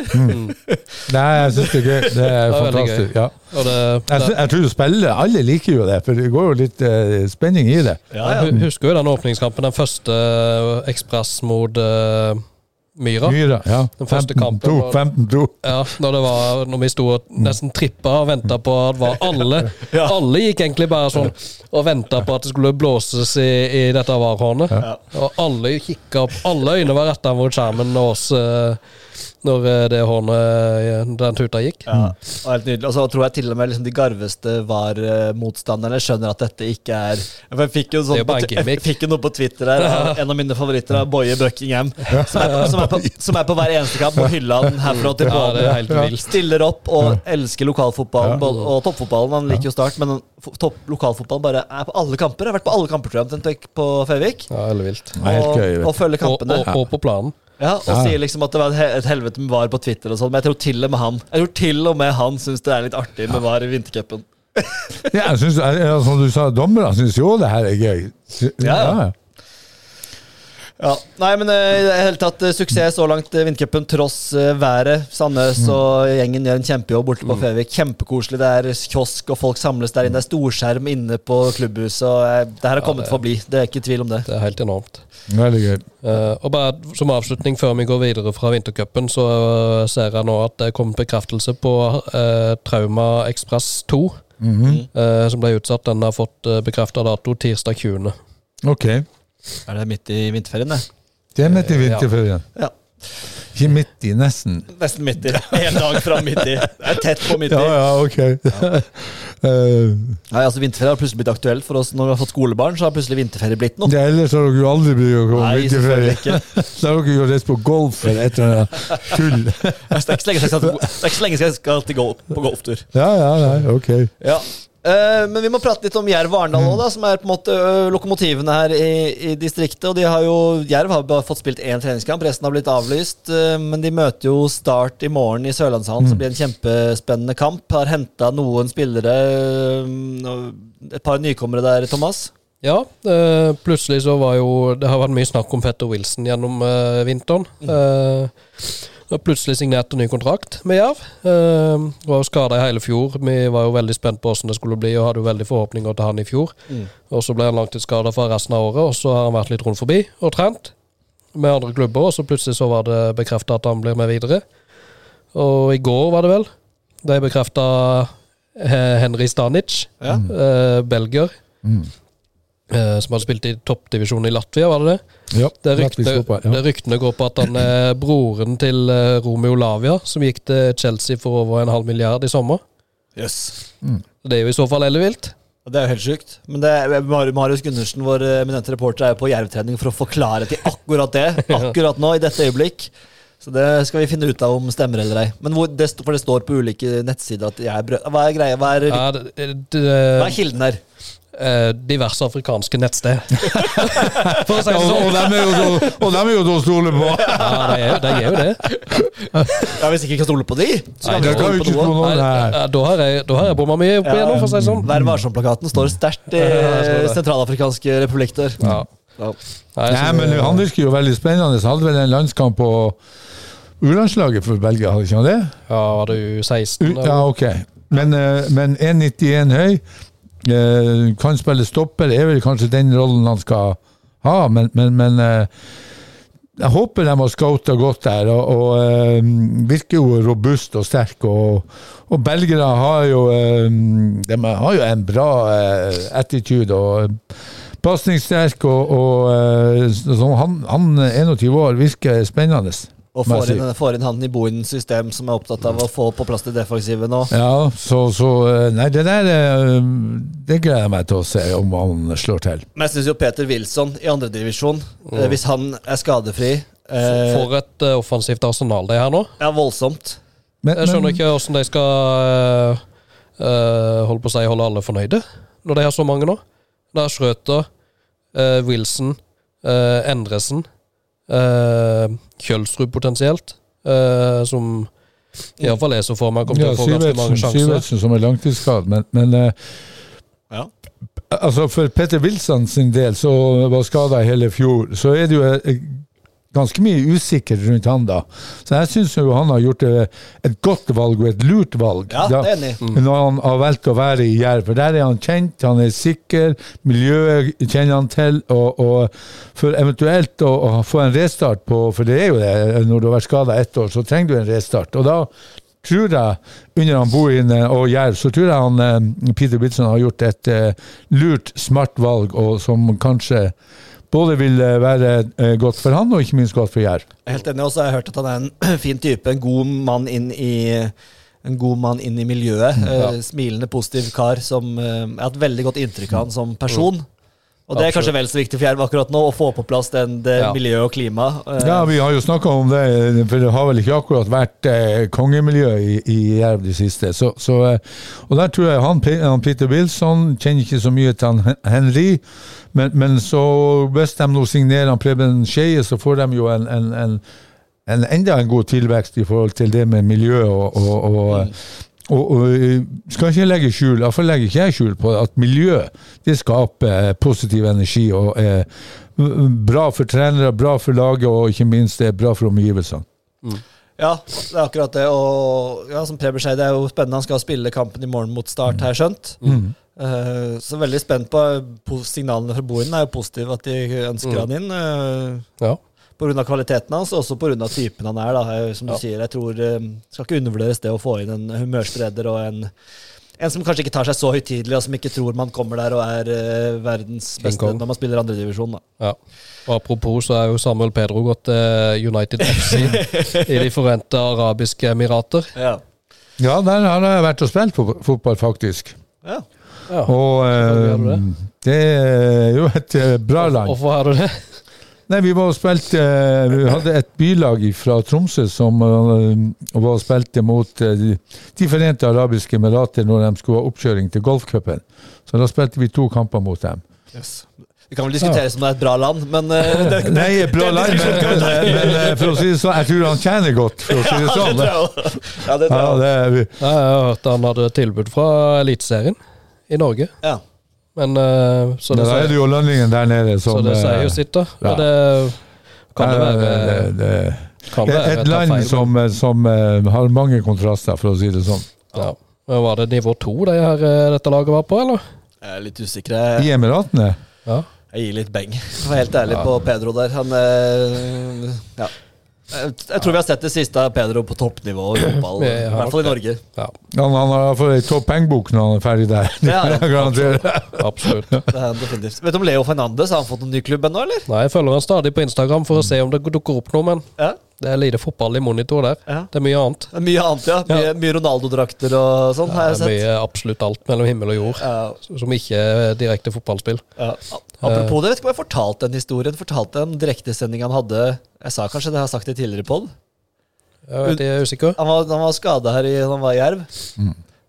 Nei, jeg syns det er gøy. Det er veldig fantastisk. Ja. Og det, Jeg, synes, jeg tror du spiller Alle liker jo det, for det går jo litt uh, spenning i det. Ja, ja. Jeg husker jo den åpningskampen, den første eh, Ekspress mot eh, Myra. Myra. Ja. Den første kampen 15-2. 15-2. Ja, når, var, når vi sto og nesten trippa og venta på at var alle Alle gikk egentlig bare sånn og venta på at det skulle blåses i, i dette varhårnet. Og alle kikka opp. Alle øyne var retta mot skjermen og oss eh, Når eh, det hornet, eh, den tuta gikk. Ja, og helt nydelig. Og så tror jeg til og med liksom de garveste VAR-motstanderne skjønner at dette ikke er For Jeg fikk jo, sånn på, jeg fikk jo noe på Twitter her av en av mine favoritter, av Boje Buckingham, som er, som er på, som er på hver eneste kamp og hyller han herfra til vilt. Stiller opp og elsker lokalfotballen både- og toppfotballen. Han liker jo Start, men topp, lokalfotballen bare er på alle kamper. Jeg har vært på alle kamper tror jeg, omtrent, på Fevik. Ja, vilt. Og, og følger Og, og, og på planen. Ja, og Ja. sier liksom at det var et helvete med VAR på Twitter og sånn, men jeg tror til og med han Jeg tror til og med han syns det er litt artig med VAR i vintercupen. Ja, jeg synes, ja, som du sa, dommerne syns jo det her er gøy. Ja, ja. Ja. Nei, men eh, i det hele tatt eh, suksess så langt i vintercupen, tross eh, været. Sandnes og gjengen gjør en kjempejobb borte på Fevik. Kjempekoselig. Det er kiosk, og folk samles der inne. Det er storskjerm inne på klubbhuset. og eh, Det her har kommet det- for å bli. Det er ikke tvil om det. Det er helt enormt. Veldig gøy. Uh, og bare som avslutning før vi går videre fra vintercupen, så uh, ser jeg nå at det er kommet bekreftelse på uh, Trauma Ekspress 2, Mhm. eh, som ble utsatt. Den har fått uh, bekrefta dato tirsdag 20. Ok. Er det midt i vinterferien, det? Det er midt i vinterferien. Ja. Ikke midt i, nesten. Nesten midt i. En dag fra midt i. Det er tett på midt i. Ja, ja, ok. Eh, Nei, altså Vinterferie har plutselig blitt aktuelt for oss når vi har fått skolebarn. Så har plutselig vinterferie blitt noe. Ja, ellers har dere jo aldri begynt å komme Nei, vinterferie. Da har dere jo reist på golf eller et eller annet tull. Det er ikke så lenge siden jeg skal til- det er ikke så lenge siden jeg skal til golf, på golftur. Ja, ja, nei, ok. Ja. Eh, men vi må prate litt om Jerv og Arendal òg, som er på en måte ø, lokomotivene her i, i distriktet. Og de har jo, Jerv har bare fått spilt én treningskamp, resten har blitt avlyst. eh, men de møter jo Start i morgen i Sørlandshallen, som blir en kjempespennende kamp. Har henta noen spillere, et par nykommere der, Thomas. Ja, eh, plutselig så var jo Det har vært mye snakk om Petter Wilson gjennom eh, vinteren. Eh, og plutselig signerte ny kontrakt med Jerv. Uh, var jo skada i hele fjor. Vi var jo veldig spent på hvordan det skulle bli, og hadde jo veldig forhåpninger til han i fjor. Og så ble han langtidsskada for resten av året, og så har han vært litt rundt forbi og trent med andre klubber, og så plutselig så var det bekrefta at han blir med videre. Og i går, var det vel, de bekrefta Henry Stanic, Ja. uh, belgier. Eh, som hadde spilt i toppdivisjonen i Latvia, var det det? Ja, Det ryktene, fotball, ja. det ryktene går på at han er broren til eh, Romeo Lavia, som gikk til Chelsea for over en halv milliard i sommer. Yes. Det er jo i så fall ellevilt. Det er jo helt sjukt. Men det er, Marius Gundersen, vår eh, eminente reporter, er jo på jervtrening for å forklare til akkurat det. Akkurat nå, i dette øyeblikk. Så det skal vi finne ut av om stemmer eller ei. Men hvor, det, for det står på ulike nettsider at jeg er brød... Hva er greia? Hva er, Ja, det, det, hva er kilden her? Eh, diverse afrikanske nettsted. For å si det sånn. er og dem er jo til å stole på! Ja, de er, jo- de er jo det. Ja, Hvis ikke vi kan stole på de, så Nei, kan vi Det stole på noe. noen Nei, da har jeg, da har jeg bomma mye opp igjennom, for å si det sånn. Vær varsom-plakaten står sterkt i Ja, sentralafrikanske republikker. Ja. Ja. Nei, Nei, men han virker jo veldig spennende. Så hadde vel en landskamp på U-landslaget for Belgia, hadde ikke han det? Ja, var det U16? Ja, ok. Men, eh, men 1,91 høy, kan spille stopper, er vel kanskje den rollen han skal ha, men, men, men eh, jeg håper de har scouta godt der, og, og eh, virker jo robust og sterk. Og, og belgere har jo, eh, de har jo en bra eh, attitude og pasningssterk. Og, og eh, han, han 21 år virker spennende. Og får inn, får inn han i Bohins system, som er opptatt av å få på plass det defensive nå. Ja, så, så eh, Nei, det der eh, Det gleder jeg meg til å se om han slår til. Men jeg syns jo Peter Wilson i andredivisjon, mm. hvis han er skadefri eh, For et eh, offensivt arsenal det er her nå. Ja, voldsomt. Men, Jeg skjønner men- ikke hvordan de skal eh, eh, holde på å si holde alle fornøyde, når de har så mange nå. Det er Schrøter, eh, Wilson, uh, Endresen, uh, Kjølsrud potensielt, uh, som iallfall jeg så for meg kommer til ja, å få ganske mange sjanser. Syvertsen som er langtidsskadd, men, men uh, Ja. altså for Petter Wilson sin del, så var skada hele fjor, så er det jo eh, ganske mye usikker rundt han da. Så jeg syns han har gjort eh, et godt valg, og et lurt valg. Ja, da, er. Når han har valgt å være i Jerv. For der er han kjent, han er sikker, miljøet kjenner han til. Og, og for eventuelt å, å få en restart på For det er jo det, når du har vært skada ett år, så trenger du en restart. Og da tror jeg, under han Bohin og Jerv, så tror jeg han eh, Peter Bitson har gjort et eh, lurt, smart valg, og som kanskje både vil være eh, godt for han, og ikke minst godt for Jerv. Er Helt enig, Også, har jeg hørt at han er en fin type. En god mann inn i en god mann inn i miljøet. Eh, smilende, positiv kar som uh, Jeg har hatt veldig godt inntrykk av han som person. Og det er kanskje vel så viktig for Jerv akkurat nå, å få på plass den, det Ja. miljø og klima. Eh, Ja, vi har jo snakka om det, for det har vel ikke akkurat vært eh, kongemiljø i, i Jerv de siste. Så, så, eh, og der tror jeg han, han Peter Wilson kjenner ikke så mye til han Henry, men, men så hvis de nå signerer han Preben Skeie, så får de jo en, en, en, en enda en god tilvekst i forhold til det med miljø og, og, og og, og eh, skal ikke legge skjul, iallfall legger ikke jeg skjul på at miljø det skaper eh, positiv energi og er bra for trenere, bra for laget og ikke minst det er bra for omgivelsene. Ja, det er akkurat det. Og ja, som Preben sier, det er jo spennende. Han skal spille kampen i morgen mot Start, har jeg skjønt. Eh, så veldig spent på på signalene fra Bohinen er jo positive at de ønsker han inn. Uh, Ja. Pga. kvaliteten hans, og også pga. typen han er. da, Eh, Som du Ja. sier, jeg tror eh, skal ikke undervurderes det å få inn en humørspreder og en en som kanskje ikke tar seg så høytidelig, og som ikke tror man kommer der og er eh, verdens beste når man spiller andredivisjon. Ja. Og apropos så er jo Samuel Pedro gått til United FC i De forente arabiske emirater. Ja. Ja, der har jeg vært og spilt fotball, faktisk. Ja. Ja. Og eh, har det er jo et eh, bra land. Hvorfor har du det? Nei, vi var og spilte eh, Vi hadde et bylag fra Tromsø som eh, var og spilte mot eh, de- forente arabiske emirater når de skulle ha oppkjøring til golfcupen. Så da spilte vi to kamper mot dem. Yes. Vi kan vel diskutere som det er et bra land, men det, Nei, et bra land, men, men, men for å si det sånn, jeg tror han tjener godt, for å si det sånn. tror jeg. Ja, det tror Ja, jeg. det er vi. Ja, Jeg har hørt han hadde tilbud fra Eliteserien i Norge. Ja. Men uh, så, det Da er det jo lønningen der nede så det sier eh, jo sitt, da. ja. Og det kan det være, det- det- kan være Et land som, eh, som har mange kontraster, for å si det sånn. ja. Men Var det nivå to det her, dette laget var på, eller? Jeg er litt usikker. I Emiratene? Ja. jeg gir litt beng. For å være helt ærlig på Pedro der. Han Ja. Jeg, jeg tror vi har sett det siste av Pedro på toppnivå i fotball. I hvert fall i Norge. ja. Han, han har fått ei toppengbok når han er ferdig der. Det er, garanterer. Absolutt. Det er definitivt. Vet du om Leo Fernandes har han fått noen ny klubb ennå, eller? Nei, jeg følger han stadig på Instagram for å se om det dukker opp noe, men Ja. Det er lite fotball i monitor der. ja. Det er mye annet. Mye annet, ja. Mye, mye Ronaldo-drakter og sånn, har Det jeg er sett. mye absolutt alt mellom himmel og jord Ja, som ikke er direkte fotballspill. ja. Apropos det, vet ikke om jeg fortalte den historien. Fortalte en direktesending han hadde Jeg sa kanskje det, jeg har sagt det tidligere i pod. Jeg jeg er usikker. Han var, han var skada her i, han var i Jerv.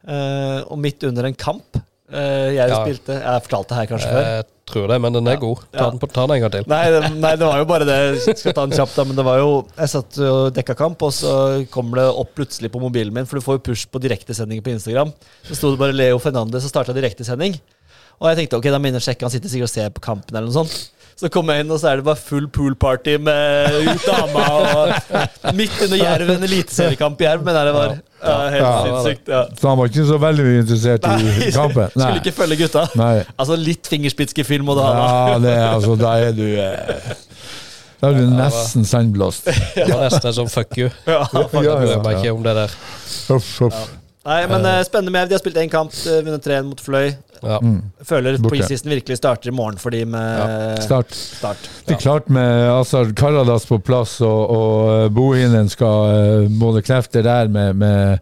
Eh, og midt under en kamp uh, jeg Ja. spilte Jeg fortalte det her kanskje før. Jeg tror det, men den er god. Ta Ja. den, på, ta den en gang til. Nei, det, nei, det var jo bare det. Jeg skal ta den kjapt da, men det var jo Jeg satt og dekka kamp, og så kommer det opp plutselig på mobilen min, for du får jo push på direktesendinger på Instagram. Så sto det bare Leo Fernandez og starta direktesending. Og jeg tenkte ok, da må jeg inn og sjekke, han sitter sikkert og ser på kampen eller noe sånt. Så kom jeg inn, og så er det bare full poolparty med dama og Midt under Jerv, en eliteseriekamp i Jerv, men det var ja, helt Ja. sinnssykt. Ja. Så han var ikke så veldig interessert i kampen? Skulle ikke følge gutta. Nei. Altså Litt fingerspitzgefühl må du ha. da. Ja, det er altså Da er du eh, Da er du nesten sandblåst. Det var nesten sånn fuck you. Ja, fuck, Ja, ja, ja. ikke om det der. Uff, uff. Nei, men uh, Spennende med De har spilt én kamp, eh, vunnet 3 mot Fløy. Ja. Føler Borte. preseason virkelig starter i morgen for de med Start. start. Det er klart med Azar Karadas på plass, og, og eh, Bohinen skal uh, måle krefter der med, med,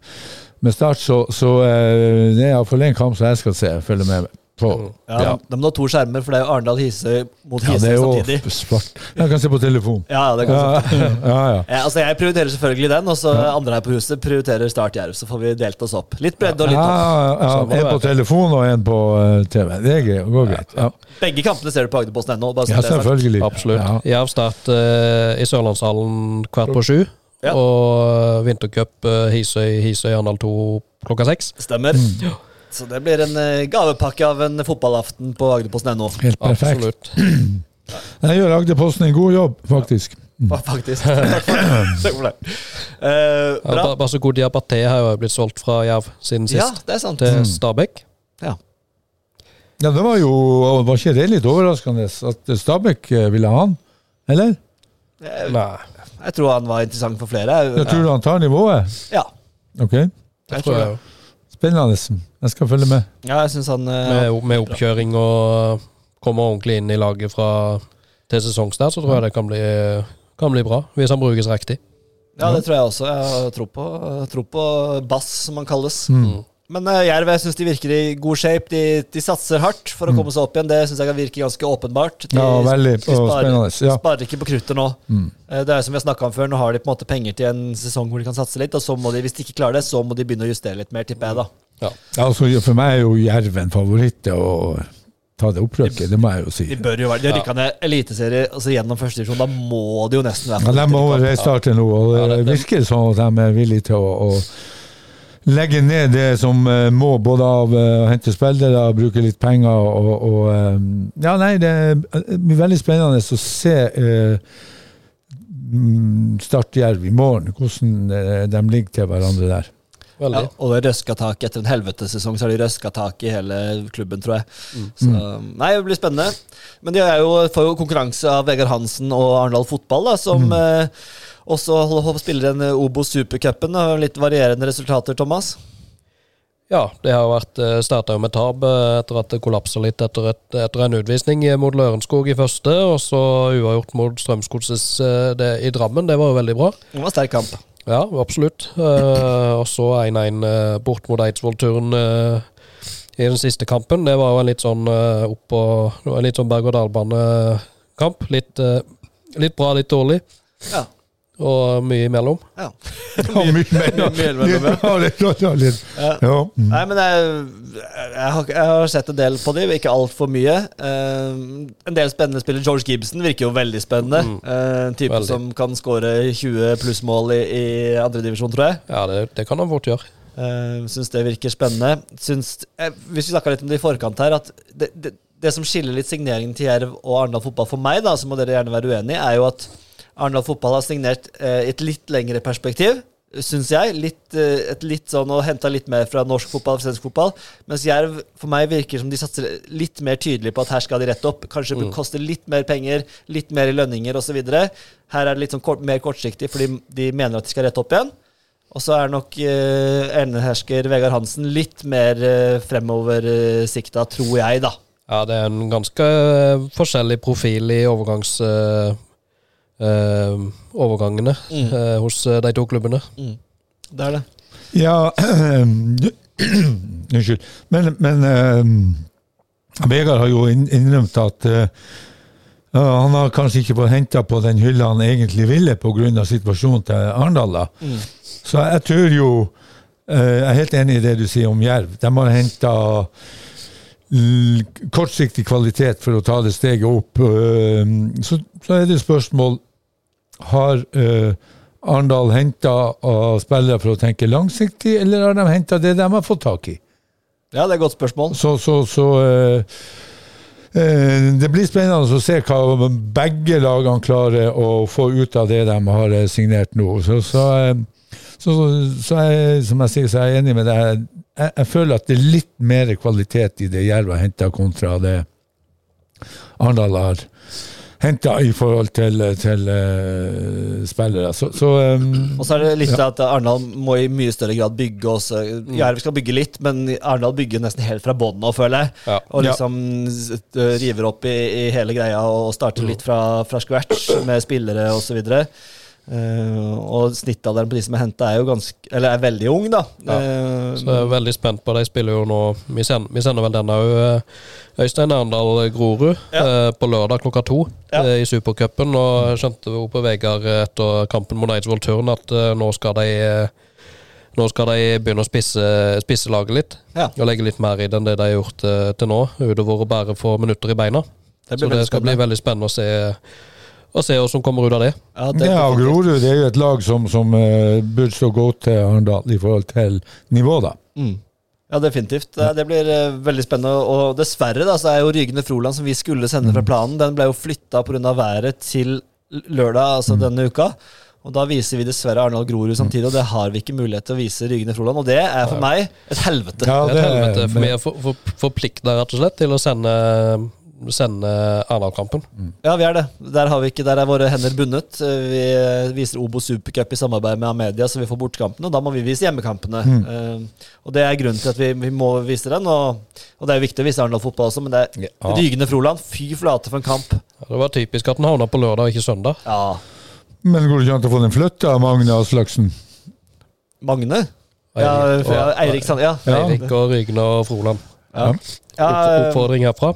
med start, så, så eh, det er iallfall en kamp som jeg skal se, følge med på. Ja, Ja. De må ha to skjermer, for det er jo Arendal Hisøy mot Ja, det Hisøy er samtidig. svart. Jeg kan se på telefon. Ja, det kan Ja, ja. ja, ja. Ja, altså Jeg prioriterer selvfølgelig den, og så andre her på huset prioriterer Start Jerv. Så får vi delt oss opp. Litt bredde og litt Ja, topp. ja, Sånn må en på telefon og en på eh, TV. Det er gøy, går greit. Ja, Begge kampene ser du på Agderposten ennå. bare så ja selvfølgelig. Absolutt. Ja. Jerv start uh, i Sørlandshallen kvart på sju. Ja. Og vintercup uh, Hisøy, Hisøy Arendal 2 klokka seks. Stemmer. Mm. Så det blir en eh, gavepakke av en fotballaften på Agderposten.no. Helt perfekt. Absolutt. Der gjør Agderposten en god jobb, faktisk. Ja, Faktisk. Takk for det. Eh, Ja, bra. Ba- Basoko Diabaté har jo blitt solgt fra Jerv siden sist, Ja, det er sant. Til Stabæk. Ja. Ja, det var jo Var ikke det litt overraskende at Stabæk eh, ville ha han? Eller? Jeg, Nei, jeg tror han var interessant for flere. Jeg tror han tar nivået. Ja, Ok, jeg det tror tror jeg det. Spennende. Jeg skal følge med. Ja, jeg synes han eh, Med, med oppkjøring og kommer ordentlig inn i laget fra til sesongstart, så tror jeg det kan bli, kan bli bra. Hvis han brukes riktig. Ja, det tror jeg også. Jeg har tro på, tro på bass, som han kalles. Mm. Men uh, Jerv jeg synes de virker i god shape. De, de satser hardt for å komme seg opp igjen. Det syns jeg kan virke ganske åpenbart. De, Mm. Ja, veldig, de sparer, ja. sparer ikke på kruttet nå. Mm. Uh, Det er som vi har om før, nå har de på en måte penger til en sesong hvor de kan satse litt. Og så må de, hvis de ikke klarer det, så må de begynne å justere litt mer, tipper jeg da. Ja. Ja, altså, for meg er jo Jerv en favoritt Og ta det opprykket, det må jeg jo si. De bør jo være De har rykka ned eliteserie altså gjennom første divisjon. Da må de jo nesten være Ja, de må restarte nå, og det virker som at de er villige til å, å legge ned det som eh, må, både av eh, å hente spillere, bruke litt penger og, og eh, Ja, nei, det blir veldig spennende å se eh, Startjerv Start i morgen, hvordan de ligger til hverandre der. Ja, og det røska tak etter en helvetesesong, så har de røska tak i hele klubben, tror jeg. Mm. Så, nei, det blir spennende. Men de er jo, får jo konkurranse av Vegard Hansen og Arendal Fotball, da, som Mm. eh, også så spiller en eh, Obos Supercupen. og Litt varierende resultater, Thomas. Ja, det har vært starta med tap eh, etter at det kollapsa litt etter, et, etter en utvisning eh, mot Lørenskog i første, og så uavgjort mot Strømsgodset eh, i Drammen. Det var jo veldig bra. Det var sterk kamp. Ja, absolutt. Eh, og så 1-1 eh, bort mot Eidsvoll-turen eh, i den siste kampen. Det var jo en litt sånn eh, opp og en litt sånn berg-og-dal-bane-kamp. Litt, eh, litt bra, litt dårlig, Ja. Og mye imellom. ja. Ja, mye mer. Mye mellom, ja. litt, litt. Ja. Ja. mm. Nei, men jeg, jeg, har, jeg har sett en del på dem, ikke altfor mye. Uh, en del spennende spillere. George Gibson virker jo veldig spennende. Mm. en type Veldig. som kan skåre 20 plussmål i, i andredivisjon, tror jeg. Ja, det, det kan han fort gjøre. Uh, syns det virker spennende. Syns, eh, hvis vi snakka litt om det i forkant her, at det, det, det som skiller litt signeringen til Jerv og Arendal fotball for meg, da, så må dere gjerne være uenig, er jo at Arendal fotball har signert eh, et litt lengre perspektiv. Syns jeg. Litt, eh, et litt sånn Og henta litt mer fra norsk fotball og svensk fotball. Mens Jerv for meg virker som de satser litt mer tydelig på at her skal de rette opp. Kanskje det koster litt mer penger, litt mer i lønninger osv. Her er det litt sånn kort, mer kortsiktig fordi de mener at de skal rette opp igjen. Og så er nok uh, enehersker Vegard Hansen litt mer uh, fremoversikta, tror jeg, da. Ja, det er en ganske eh, forskjellig profil i overgangs... eh, eh, overgangene Mm. eh, hos eh, de to klubbene. Det er det. Ja Unnskyld. Men, men eh, Vegard har jo innrømt at eh, han har kanskje ikke fått henta på den hylla han egentlig ville pga. situasjonen til Arendal. da. Så jeg tror jo eh, Jeg er helt enig i det du sier om Jerv. De har henta kortsiktig kvalitet for å ta det steget opp. Så, så er det spørsmål Har uh, Arendal henta spillere for å tenke langsiktig, eller har de henta det de har fått tak i? Ja, det er et godt spørsmål. Så, så, så uh, uh, Det blir spennende å se hva begge lagene klarer å få ut av det de har signert nå. Så, så, så, så jeg, som jeg sier, så er jeg enig med deg. Jeg, jeg føler at det er litt mer kvalitet i det Jerv har henta, kontra det Arendal har henta i forhold til, til uh, spillere. Så, så um, Og så er det litt at Arendal må i mye større grad bygge også. Jerv skal bygge litt, men Arendal bygger nesten helt fra bånn nå, føler jeg. Ja. Og liksom øh, river opp i, i hele greia og starter litt fra, fra scratch med spillere osv. Uh, og snittalderen på de som er henta, er jo ganske Eller er veldig ung, da. Eh, Så jeg er veldig spent på De spiller jo nå Vi sender, vi sender vel den òg. Øystein Arendal Grorud Ja. uh, på lørdag klokka to Ja. eh, i Supercupen. Og jeg skjønte jo på Vegard etter kampen mot Eidsvoll Turn at eh, nå skal de eh, nå skal de begynne å spisse, spisse laget litt. Ja. Og legge litt mer i det enn det de har gjort eh, til nå. Utover å bare få minutter i beina. det Så det skal bli veldig spennende å se Å se hva som kommer ut av det. Ja, det, Ja, og Grorud det er jo et lag som, som uh, burde stå godt til Arendal i forhold til nivå, da. Mm. Ja, definitivt. Det, det blir uh, veldig spennende. Og dessverre da, så er jo Rygne Froland, som vi skulle sende fra planen, den ble jo flytta pga. været til lørdag, altså denne uka. Og Da viser vi dessverre Arendal Grorud samtidig, og det har vi ikke mulighet til å vise Rygne Froland. Og det er for meg et helvete. Ja, Det er et helvete, for vi er for, for, forplikta rett og slett til å sende, sende Arendal-kampen. Ja, vi er det. Der, har vi ikke, der er våre hender bundet. Vi viser Obo Supercup i samarbeid med Amedia, så vi får bortekampene. Og da må vi vise hjemmekampene. Eh, og det er grunnen til at vi, vi må vise den. Og, og det er jo viktig å vise Arendal fotball også, men det er Ja. Rygende Froland. Fy flate for en kamp. Ja, Det var typisk at den havna på lørdag, ikke søndag. Ja. Men går det ikke an å få den flytta, Magne Aslaksen? Magne? Ja, Eirik for, ja, Eirik. Ja. Ja. Eirik og Rygne og Froland. Ja. Ja, Opp- Oppfordring herfra.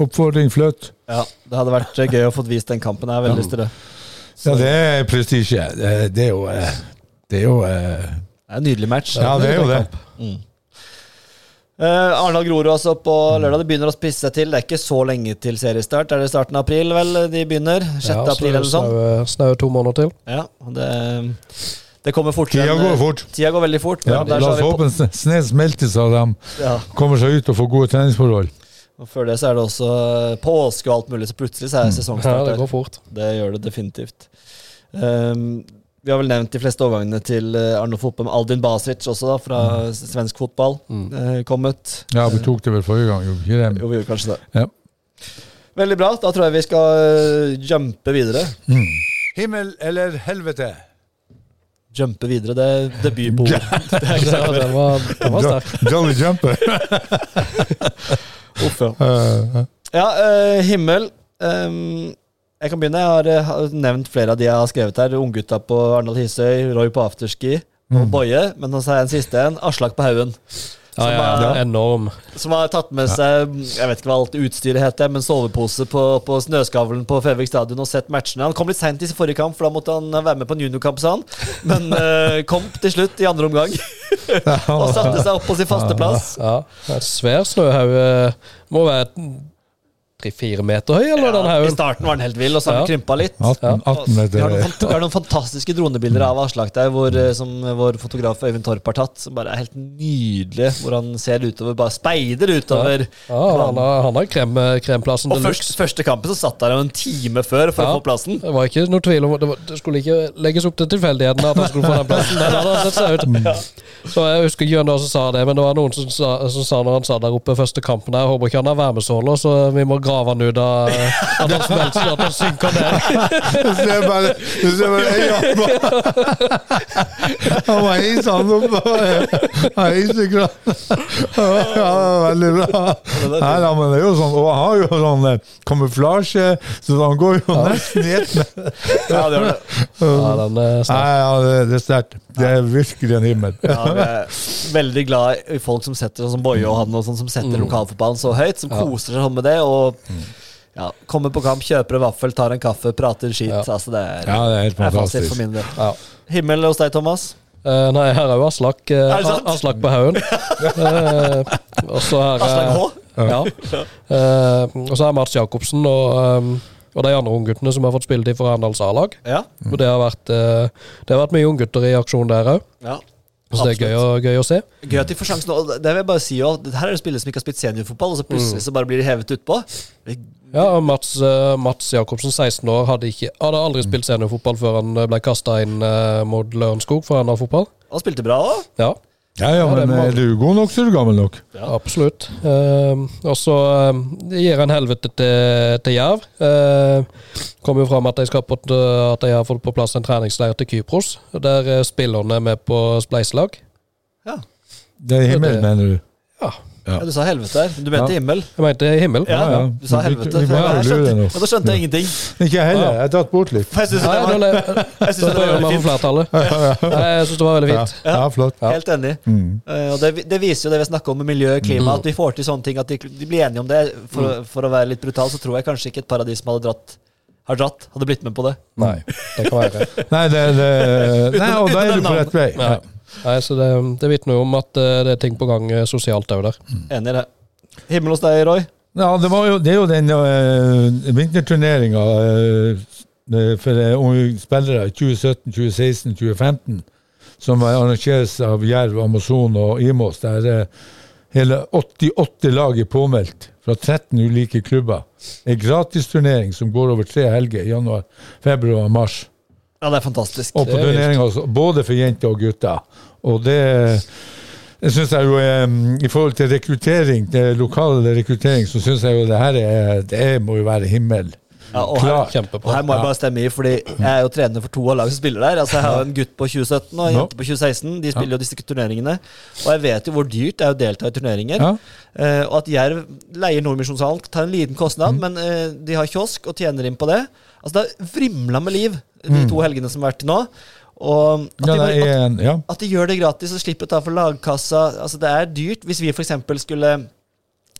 Oppfordring fløt. ja, det hadde vært eh, gøy å få vist den kampen. Jeg har veldig lyst til det. Ja, det er prestisje. Det, det er jo eh, Det er jo eh, Det er en nydelig match. Ja, det er jo det. Uh, Arendal Grorud altså på lørdag. Det begynner å spisse seg til. Det er ikke så lenge til seriestart. Er det starten av april, vel, de begynner? 6. Ja, april eller sånn? snaue- to måneder til. Ja, det, det kommer fort. Tida går fort. Tida går veldig fort. Ja, la oss håpe snøen snø smelter så de ja, kommer seg ut og får gode treningsforhold. Og Før det så er det også eh, påske og alt mulig, så plutselig så er Ja, det går fort. Det gjør det definitivt. Um, vi har vel nevnt de fleste overgangene til Arno Arnold Fotball med Aldin Basic også, da, fra s- svensk fotball. eh, kommet. Ja, vi tok det vel forrige gang, gjorde vi ikke det? Jo, vi gjorde kanskje det. Ja. Veldig bra. Da tror jeg vi skal uh, jumpe videre. Himmel eller helvete? Jumpe videre, det er debut på ord. Det Ja, den var, den var sterk. Jolly Jumper. Uff, ja. Eh, Ja, uh, himmel. Um, jeg kan begynne. Jeg har, uh, nevnt flere av de jeg har skrevet her. Unggutta på Arnold Hisøy, Roy på afterski og Boje. Men så har jeg en siste en. Aslak på haugen. Ja, ja, ja, enorm. Som har tatt med seg Jeg vet ikke hva alt utstyret heter, men sovepose på, på snøskavlen på Fevik stadion og sett matchene. Han kom litt seint i forrige kamp, for da måtte han være med på en juniorkamp, sa han. Men uh, kom til slutt i andre omgang og satte seg opp på sin faste plass. Ja, ja. svær snøhaug. Må være tre-fire meter høy, eller den haugen? I starten var den helt vill, og så har Ja. krympa litt. 18, 18 Vi har, noen, meter. vi har noen fantastiske dronebilder av der, hvor, eh, som vår fotograf Øyvind Torp har tatt. Som bare er helt nydelig, Hvor han ser utover, bare speider utover. Ja, han har, han har krem, kremplassen Og først, første kampen så satt han en time før for Ja. å få plassen. Det var ikke noe tvil om det, var, det skulle ikke legges opp til tilfeldighetene at han skulle få den plassen. Den hadde sett seg ut. Så jeg husker ikke hvem som sa det, men det var noen som sa, som sa når han sa der oppe første kampen der, jeg håper ikke han har varmesåler, så vi må grave han ut av at han smelter sånn at han synker ned. Du ser bare, du ser bare øynene på Han var er iseklar. Ja, veldig bra. Nei, da, men det er jo sånn, og han har jo sånn eh, kamuflasje, så han går jo nesten i ett Ja, det gjør det. Ja, den er Nei, sterk. ja, det, det er sterkt. Det er virkelig en himmel. Ja, vi er veldig glad i folk som setter sånn som Boje og han og sånn, som setter lokalfotballen så høyt. Som koser seg sånn med det. Og ja, kommer på kamp, kjøper en vaffel, tar en kaffe, prater skit. Ja. Altså, det er, Ja, det er helt fantastisk. for min del. Ja. Himmel hos deg, Thomas? Uh, nei, her er jo Aslak. Uh? Aslak på haugen. uh, og så her Aslak H? Ja. Og så er Mats Jacobsen og, um, og de andre ungguttene som har fått spilletid for Arendals A-lag. Ja. Og det har vært, det har vært mye unggutter i aksjon der òg. ja. Så det er gøy å, gøy å se. Gøy at de får sjansen. Og det vil jeg bare si Her er det spillere som ikke har spilt seniorfotball, og så plutselig så bare blir de hevet utpå. Ja, og Mats, eh, Mats Jacobsen, 16 år, hadde, ikke, hadde aldri spilt seniorfotball før han eh, ble kasta inn uh, mot Lørenskog for NR-fotball. Han spilte bra òg. Ja, Ja, ja, men må- er du god nok, så er du gammel nok. Ja, absolutt. Uh, og så uh, det gir en helvete til, til Jerv. Uh, Kommer jo fram at de, skal på, at de har fått på plass en treningsleir til Kypros, der eh, spillerne er med på spleiselag. Ja. Det er himmel, mener du? Ja, Ja, du sa helvete her. Du mente Ja. himmel. jeg mente himmel. Ja, Ja, ja. Du sa Vi- helvete. vi må Jeg jo lure skjønte, ja, da skjønte jeg ingenting. Ikke jeg heller. Jeg har tatt bort litt. Jeg syns det, jeg det var veldig fint. jeg synes det var veldig fint. ja flott. Helt enig. Mm. Eh, det, det viser jo det vi snakker om med miljø og klima, at vi får til sånne ting. At de, de blir enige om det. For, å- for å være litt brutal, så tror jeg kanskje ikke et paradis som hadde dratt, har dratt, hadde blitt med på det. Nei, det kan være. Nei, det, det, nei, og da er du på rett vei. Ja. Nei, så Det, det vitner jo om at eh, det er ting på gang eh, sosialt òg der. Enig i det. Himmel hos deg, Roy. Ja, det, var jo, det er jo den uh, vinterturneringa uh, for uh, spillere i 2017, 2016, 2015, som arrangeres av Jerv, Amazon og Imos, der uh, hele 88 lag er påmeldt fra 13 ulike klubber. En gratisturnering som går over tre helger, januar, februar og mars. Ja, det er fantastisk. Og på Det er turneringa også, både for jenter og gutter. Og det, det syns jeg jo er I forhold til rekruttering, til lokal rekruttering, så syns jeg jo det her er Det må jo være himmel. Ja, og, her. Og her må jeg bare stemme i, fordi jeg er jo trener for to av lagene som spiller der. Altså Jeg har jo en gutt på 2017 og en jente på 2016. De spiller jo disse turneringene. Og jeg vet jo hvor dyrt det er å delta i turneringer. Ja. Eh, og at Jerv leier Nordmisjonshallen, tar en liten kostnad, Mm. men eh, de har kiosk og tjener inn på det. Altså Det har vrimla med liv de Mm. to helgene som har vært til nå. Og at, Ja, de, en, ja. at de gjør det gratis og slipper å ta for lagkassa. Altså Det er dyrt. Hvis vi f.eks. skulle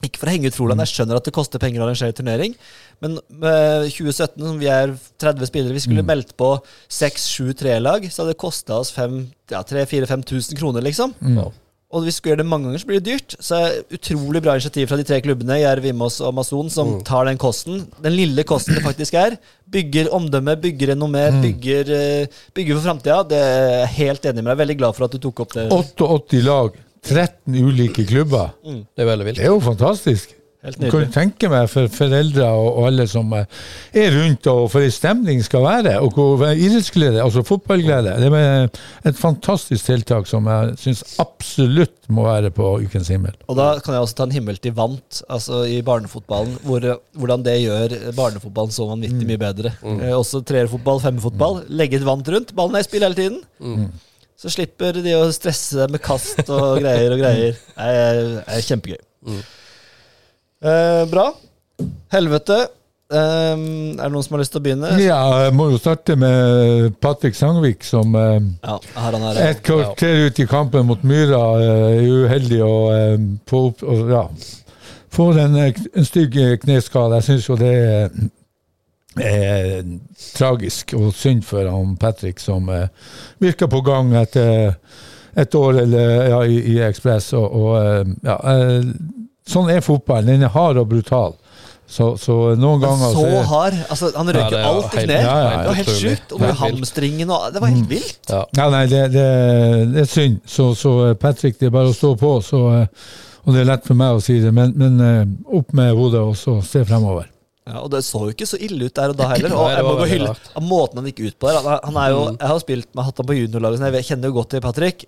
Ikke for å henge ut Froland, jeg skjønner at det koster penger å arrangere turnering, men med 2017, som vi er 30 spillere, vi skulle meldt på 6-7 trelag, så hadde det kosta oss 3 4000-5000 kroner, liksom. Mm. Og hvis du skal gjøre det mange ganger, så blir det dyrt. Så er det utrolig bra initiativ fra de tre klubbene, Jerv, Vimås og Amazon, som tar den kosten. Den lille kosten det faktisk er. Bygger omdømme, bygger renommé, bygger, eh, bygger for framtida. Det er jeg helt enig med deg. Veldig glad for at du tok opp det. 88 lag, 13 ulike klubber. Det er veldig vilt. Det er jo fantastisk. Helt kan nydelig. jo tenke meg for foreldre og, og alle som eh, er rundt, og for en stemning skal være. Og hvor idrettsglede, altså fotballglede. Det er et fantastisk tiltak som jeg syns absolutt må være på Ukens himmel. Og da kan jeg også ta en himmel til vant, altså i barnefotballen. Hvor, hvordan det gjør barnefotballen så vanvittig mye bedre. Eh, også treerfotball, femmerfotball. Legge et vant rundt. Ballen er i spill hele tiden. Så slipper de å stresse med kast og greier og greier. Det er, er kjempegøy. Eh, bra. Helvete. Um, er det noen som har lyst til å begynne? Ja, jeg må jo starte med Patrick Sangvik, som eh, Ja, her han er. et kvarter ut i kampen mot Myra uh, er uheldig å um, få opp og, ja, får en, eh, en stygg kneskade. Jeg syns jo det er, er tragisk og synd for han Patrick, som uh, virker på gang etter et år eller, ja, i, i Ekspress. Og, og ja, eh, sånn er fotballen. Den er hard og brutal. Så, så noen Men ganger så hard. Altså, han Ja, røyker er alt i kne. ja, ja, det var helt sjukt. Og med hamstringen og Det var helt vilt. Ja. Ja, nei, det, det, det er synd. Så, så eh, Patrick, det er bare å stå på. Så, eh, og det er lett for meg å si det, men, men eh, opp med hodet og så se fremover. Ja, og det så jo ikke så ille ut der og da heller. Og jeg må gå hylle av måten han gikk ut på der. Han, er jo, Jeg har spilt med hatt han på juniorlaget, så jeg kjenner jo godt til Patrick.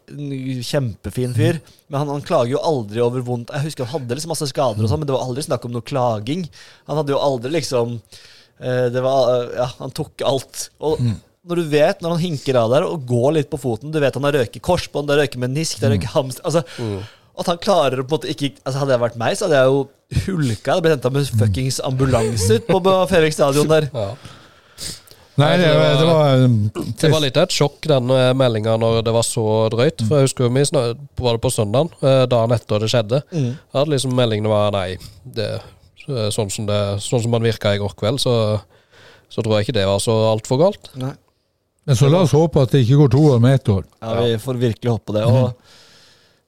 Kjempefin fyr. Men han, han klager jo aldri over vondt. Jeg husker han hadde liksom masse skader, og sånn, men det var aldri snakk om noe klaging. Han hadde jo aldri liksom eh, Det var eh, Ja, han tok alt. Og når du vet, når han hinker av der og går litt på foten Du vet han har røket korsbånd, det har røket menisk, det har røket hamster altså, At han klarer å på en måte ikke altså Hadde jeg vært meg, så hadde jeg jo hulka. Jeg ble henta med fuckings ambulanse ut på Fevik stadion der. Ja. Nei, det, det var- eh, Det var litt av et sjokk, den meldinga, når det var så drøyt. For jeg husker jo vi Var det på søndagen, eh, dagen etter det skjedde? Mm. At liksom meldingene var nei. Det, eh, sånn, som det, sånn som man virka i går kveld, så, så tror jeg ikke det var så altfor galt. Nei. Men så la oss håpe at det ikke går to år med ett år. Ja, vi får virkelig håpe på det. Og eh,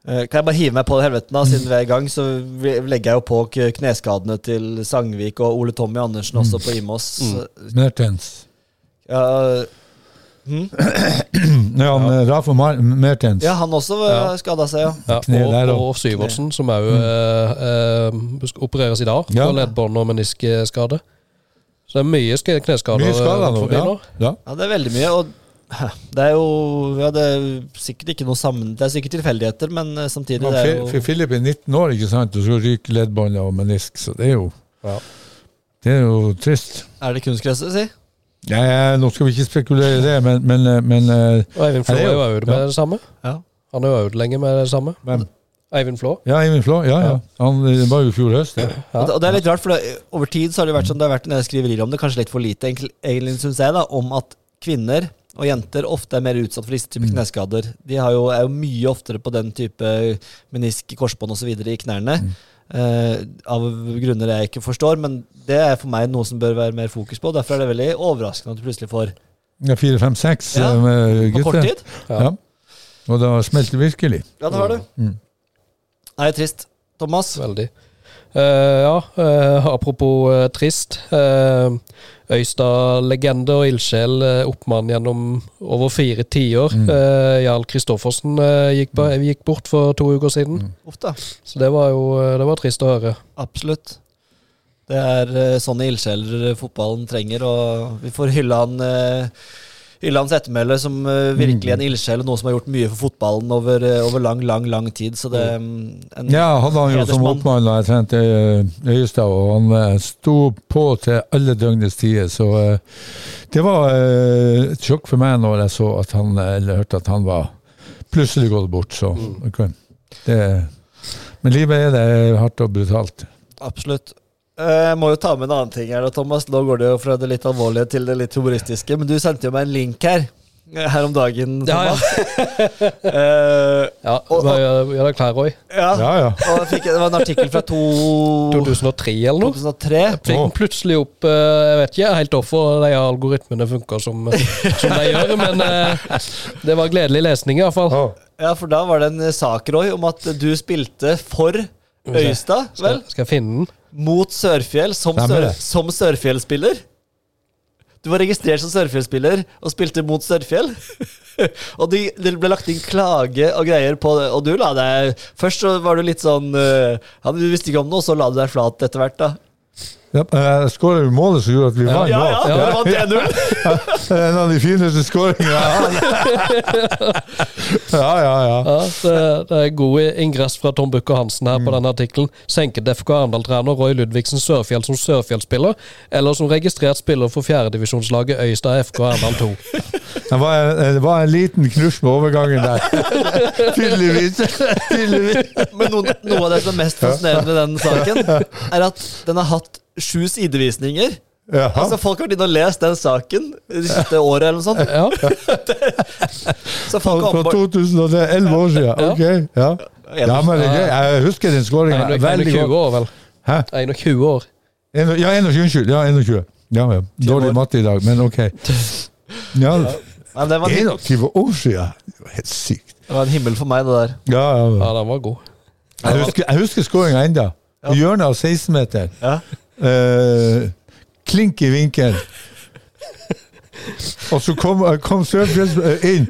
kan jeg bare hive meg på helveten, da, siden vi er i gang, så legger jeg jo på kneskadene til Sangvik og Ole Tommy Andersen også på Imos. Mertens. Ja, hm? Ja, han, Rafa Mar Mertens. ja, han også Ja. ja. skada seg, ja. Ja, og, og- Syvertsen, som òg eh, skal opereres i dag Ja. for leddbånd og meniskskade. Så det er mye kneskader Mye skader forbi Ja. nå. Ja. Ja, det er veldig mye. Og det er jo ja, det er sikkert ikke noe sammen Det er sikkert tilfeldigheter, men eh, samtidig men, det er jo For Philip er 19 år, ikke sant, og så ryker leddbåndet og menisk, så det er jo Ja. Det er jo trist. Er det kunstgresset, si? Ja, ja, nå skal vi ikke spekulere i det, men, men, eh, men eh, Og Eivind Flå er jo øvd med ja. det samme. Ja. Han har øvd lenge med det samme. Hvem? Eivind Flå. Ja, Eivind Flå. Ja, ja. Han det var jo i fjor høst, Ja. Ja. Og, det, og det er litt rart, for det, over tid så har det vært sånn, det har vært en del skriverier om det, kanskje litt for lite, egentlig, egentlig syns jeg, da, om at kvinner og jenter ofte er mer utsatt for disse typer kneskader. De har jo, er jo mye oftere på den type menisk, korsbånd osv. i knærne. eh, av grunner jeg ikke forstår, men det er for meg noe som bør være mer fokus på. Derfor er det veldig overraskende at du plutselig får Ja, Fire, fem, seks Ja, eh, med på kort tid. Ja. Og da smelter det virkelig. Ja, det har du. Mm. Nei, trist. Thomas? Veldig. Uh, ja, eh, apropos trist. Uh, Øystad-legende og ildsjel, uh, oppmann gjennom over fire tiår. Mm. Uh, Jarl Kristoffersen uh, gikk, gikk bort for to uker siden. Mm. Uff da. Så det var jo eh, det var trist å høre. Absolutt. Det er eh, sånne ildsjeler fotballen trenger, og vi får hylle han eh, hans ettermæle som eh, virkelig en ildsjel, og noe som har gjort mye for fotballen over, eh, over lang, lang lang tid. Så det mm, en, Ja, hadde han jo som oppmann da jeg trente Øyestad, og han eh, sto på til alle døgnets tider. Så eh, det var eh, et sjokk for meg når jeg så at han, eh, eller hørte at han var plutselig gått bort. Så okay. det, Men livet er det hardt og brutalt. Absolutt. Eh, Jeg må jo ta med en annen ting her, Thomas. Nå går det jo fra det litt alvorlige til det litt humoristiske. Men du sendte jo meg en link her her om dagen. Ja, ja. Thomas. Eh, Ja, Og- var- Gjør deg klar, Roy. ja. Ja, ja. Og jeg fikk, det var en artikkel fra to, 2003 eller noe. 2003. Jeg Fikk den plutselig opp eh, Jeg vet ikke helt hvorfor de algoritmene funker som, som de gjør, men eh, det var gledelig lesning i hvert fall. Ja, for da var det en sak, Roy, om at du spilte for Øystad, vel? Skal, skal jeg finne den? Mot Sørfjell som, sør, som Sørfjell-spiller. Du var registrert som Sørfjell-spiller og spilte mot Sørfjell. og det de ble lagt inn klage og greier på det, og du la deg Først så var du litt sånn uh, Du visste ikke om det, og så la du deg flat etter hvert, da. Ja, jeg skåra jo målet som gjorde at vi vant. Ja, ja, ja, det var 1-0. En av de fineste skåringene jeg har. Ja, ja, ja. Ja, det, det er god ingress fra Tom Bukker Hansen her på denne artikkelen. Senket FK Arendal-trener Roy Ludvigsen Sørfjell som Sørfjell-spiller, eller som registrert spiller for fjerdedivisjonslaget Øystad FK Arendal 2. Det var, en, det var en liten knusj med overgangen der. Tydeligvis. Tydeligvis. Men noe, noe av det som er mest fascinerende med den saken, er at den har hatt sju sidevisninger. Jaha. Altså Folk har vært inne og lest den saken det siste året eller noe sånt. Ja, Så folk har fra 2011 år siden. Ok, ja. Ja, men det er gøy. Jeg husker den skåringa veldig 21 godt. år, vel. Hæ? 21 år. Ja, 21. Unnskyld. Ja, 21. Ja, ja. Dårlig matte i dag, men ok. Ja, Nei, det, var 21 år siden! Det var helt sykt. det var en himmel for meg, det der. Ja, ja. Ja, den var god. Jeg husker, jeg husker skåringa enda. Ja. hjørnet av 16-meteren. Ja. Eh, klink i vinkel. Og så kom, kom Sørfjells inn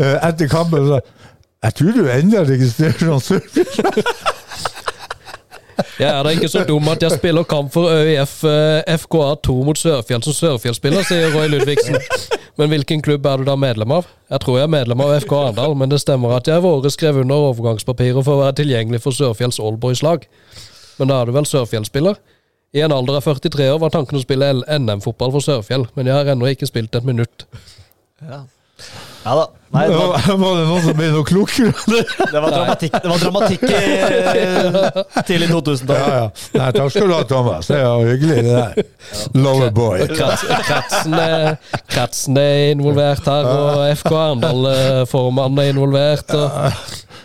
uh, etter kampen og sa Jeg tror du ennå registrerer som Sørfjell. Jeg er da ikke så dum at jeg spiller kamp for ØIF eh, FKA2 mot Sørfjell som Sørfjell-spiller, sier Roy Ludvigsen. Men hvilken klubb er du da medlem av? Jeg tror jeg er medlem av FK Arendal, men det stemmer at jeg i våre skrev under overgangspapirer for å være tilgjengelig for Sørfjells Allboys-lag. Men da er du vel Sørfjell-spiller? I en alder av 43 år var tanken å spille NM-fotball for Sørfjell, men jeg har ennå ikke spilt et minutt. Ja, ja da. Nei, det var, Var noen som ble noe klokere? det var dramatikk, det var dramatikk i eh, tidlig 2000-tall. Ja, ja. Nei, takk skal du ha, Thomas. Det var hyggelig, det der. Loverboy. Krets, kretsen, kretsen er involvert her, og FK Arendal-formannen er involvert. Og,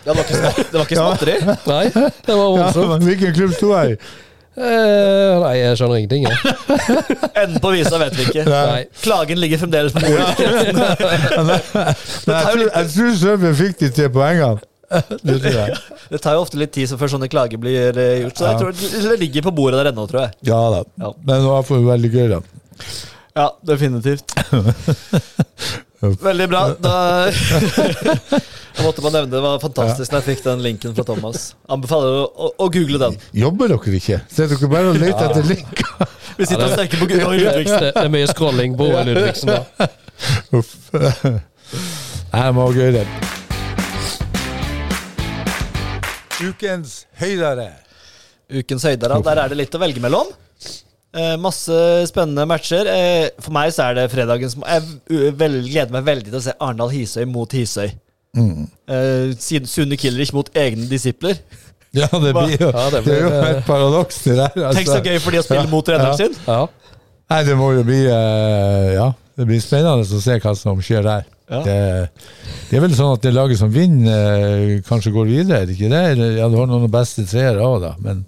Det var ikke, smatt, det var ikke småtteri. nei, det var Ja, voldsomt. hvilken klubb sto jeg i? Eh, nei, jeg skjønner ingenting, jeg. Enden på visa vet vi ikke. Nei. Klagen ligger fremdeles på bordet. Men jeg tror, jeg tror Sørfjell fikk de tre poengene. Det tror jeg. Det tar jo ofte litt tid før sånne klager blir eh, gjort, så jeg tror det ligger på bordet der ennå, tror jeg. Ja da. Ja. Men det var i veldig gøy, da. Ja, definitivt. Veldig bra. Da Jeg måtte man nevne det. Var fantastisk da jeg fikk den linken fra Thomas. Anbefaler å, å, å google den. Jobber dere ikke? Ser dere bare og leter etter linker? Vi sitter og steker på Roy Ludvigsen. det er mye scrolling på Roy Ludvigsen. da. Uff. Jeg må gøy, det. Ukens høydere. Ukens høydere. Der er det litt å velge mellom. Eh, masse spennende matcher. Eh, for meg så er det fredagen som Jeg gleder meg veldig til å se Arendal-Hisøy mot Hisøy. Eh, siden Sunne Killerich mot egne disipler. Ja, det blir jo, Ja, det det er jo blir, et paradoks, det der. Altså. Tenk så gøy for de å spille Ja, mot treneren ja. sin. Ja. Nei, det må jo bli eh, Ja, det blir spennende å se hva som skjer der. Ja. Det, det er vel sånn at det laget som vinner, eh, kanskje går videre, er det ikke det? Eller, Ja, du har noen beste treere òg, da, men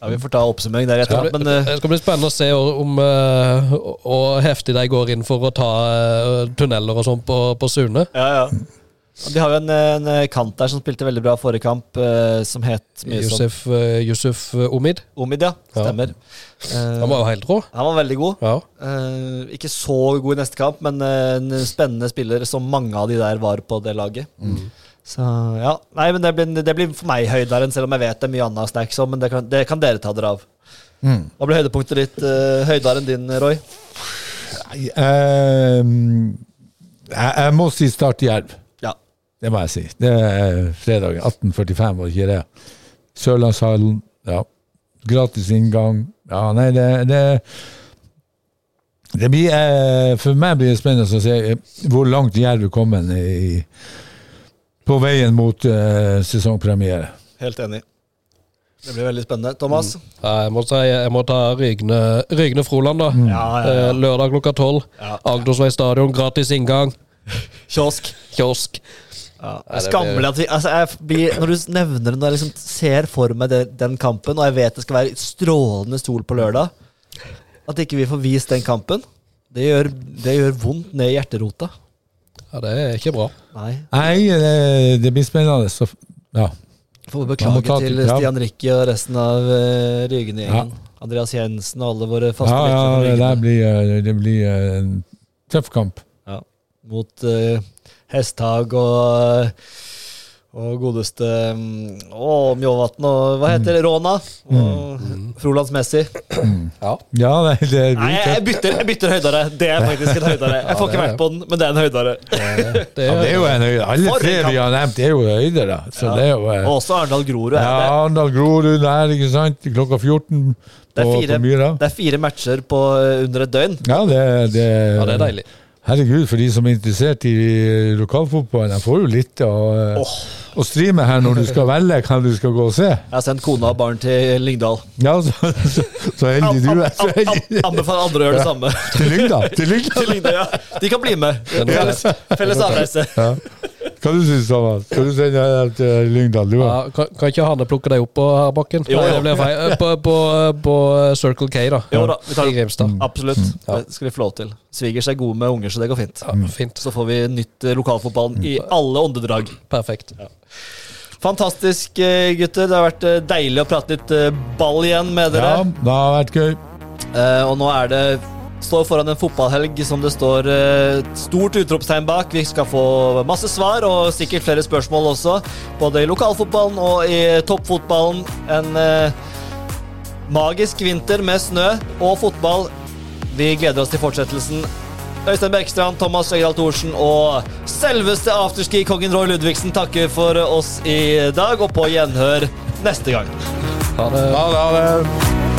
Ja, Vi får ta oppsummering der Det skal, bli, Men eh, det skal bli spennende å se om uh, og heftig de går inn for å ta eh, tunneler og sånn på, på Sune. ja, ja. De har jo en, en kant der som spilte veldig bra forrige kamp, eh, som het mye Yusuf, uh, Yusuf Omid. Omid, ja. Stemmer. Ja. Han var jo helt rå. han var veldig god. Ja. Eh, ikke så god i neste kamp, men eh, en spennende spiller som mange av de der var på det laget. Så ja, Nei, men det blir, det blir for meg høyderen, selv om jeg vet det er mye annet snacks òg. men det kan, det kan dere ta dere av. Hva blir høydepunktet ditt, uh, høyderen din, Roy? eh, jeg, jeg må si Start Jerv. Ja. Det må jeg si. Det er fredagen 18.45, var det ikke det? Sørlandshallen. Ja. Gratis inngang. Ja, nei, det, det det blir, eh, For meg blir det spennende å se eh, hvor langt Jerv er kommet i, på veien mot uh, sesongpremiere. Helt enig. Det blir veldig spennende. Thomas? Ja, jeg, må si, jeg må ta Rygne, Rygne Froland, da. Ja, ja, ja. Eh, Lørdag klokka tolv. Ja. Agdersvei stadion, gratis inngang. Kiosk. Kiosk. Det Skammelig at vi altså blir, Når du nevner det, når jeg liksom ser for meg den, den kampen, og jeg vet det skal være strålende stol på lørdag At ikke vi får vist den kampen, det gjør, det gjør vondt ned i hjerterota. Ja, det er ikke bra. Nei. Nei, det, det blir spennende. Så, ja. Får beklage ta til ja. Stian Rikke og resten av uh, Rygen-gjengen. Andreas Jensen og alle våre faste ja, ja, lyttere det blir, eh, det blir eh, en tøff kamp. Ja. Mot uh, Hesthag og og godeste mm, Å, Mjåvatn og Hva heter det? Råna? Og Frolands Messi. Ja. Ja, det, det Nei, jeg, bytter, jeg bytter høydere. Det er faktisk en høydere. Jeg får ikke vært på den, men det er en høydere. Det Ja, det er jo en høydere. Alle tre vi har nevnt, er jo høydere. Så det er jo eh, Og også Arendal Grorud. Ja, er. Arendal Grorud der, ikke sant? Klokka 14 Det på, er, fire, på Myra. det er fire matcher på eh, under et døgn. Ja, det, det, ja, det er deilig. Herregud, for de som er interessert i lokalfotballen, de får jo litt å, Åh. Å streame her når du skal velge hva du skal gå og se. Jeg har sendt kona og barn til Lyngdal. Ja, så, så, så heldig du er. Anbefaler andre å gjøre det samme. Til Lyngdal. Til Lyngdal. Til Lyngdal, ja. De kan bli med. Felles, felles avreise. Ja. Hva du syns du, Thomas? Skal du sende deg til Lyngdal? Du, Ja, kan, kan ikke Hanne plukke deg opp på bakken? Jo, jo. det. Eh, På, på, på Circle K, da. Jo da, vi tar I Grimstad. Absolutt. Ja. Det skal vi få lov til. Svigers er gode med unger, så det går fint. Ja, fint. Så får vi nytt eh, lokalfotballen i alle åndedrag. Perfekt. Fantastisk, eh, gutter. Det har vært eh, deilig å prate litt eh, ball igjen med ja, dere. det har vært gøy. Og nå er det Står foran en fotballhelg som det står et stort utropstegn bak. Vi skal få masse svar og sikkert flere spørsmål også. Både i lokalfotballen og i toppfotballen. En eh, magisk vinter med snø og fotball. Vi gleder oss til fortsettelsen. Øystein Bergstrand, Thomas Øydahl Thorsen og selveste afterski-kongen Roy Ludvigsen takker for oss i dag, og på gjenhør neste gang. Ha det. Ha det. Ha det.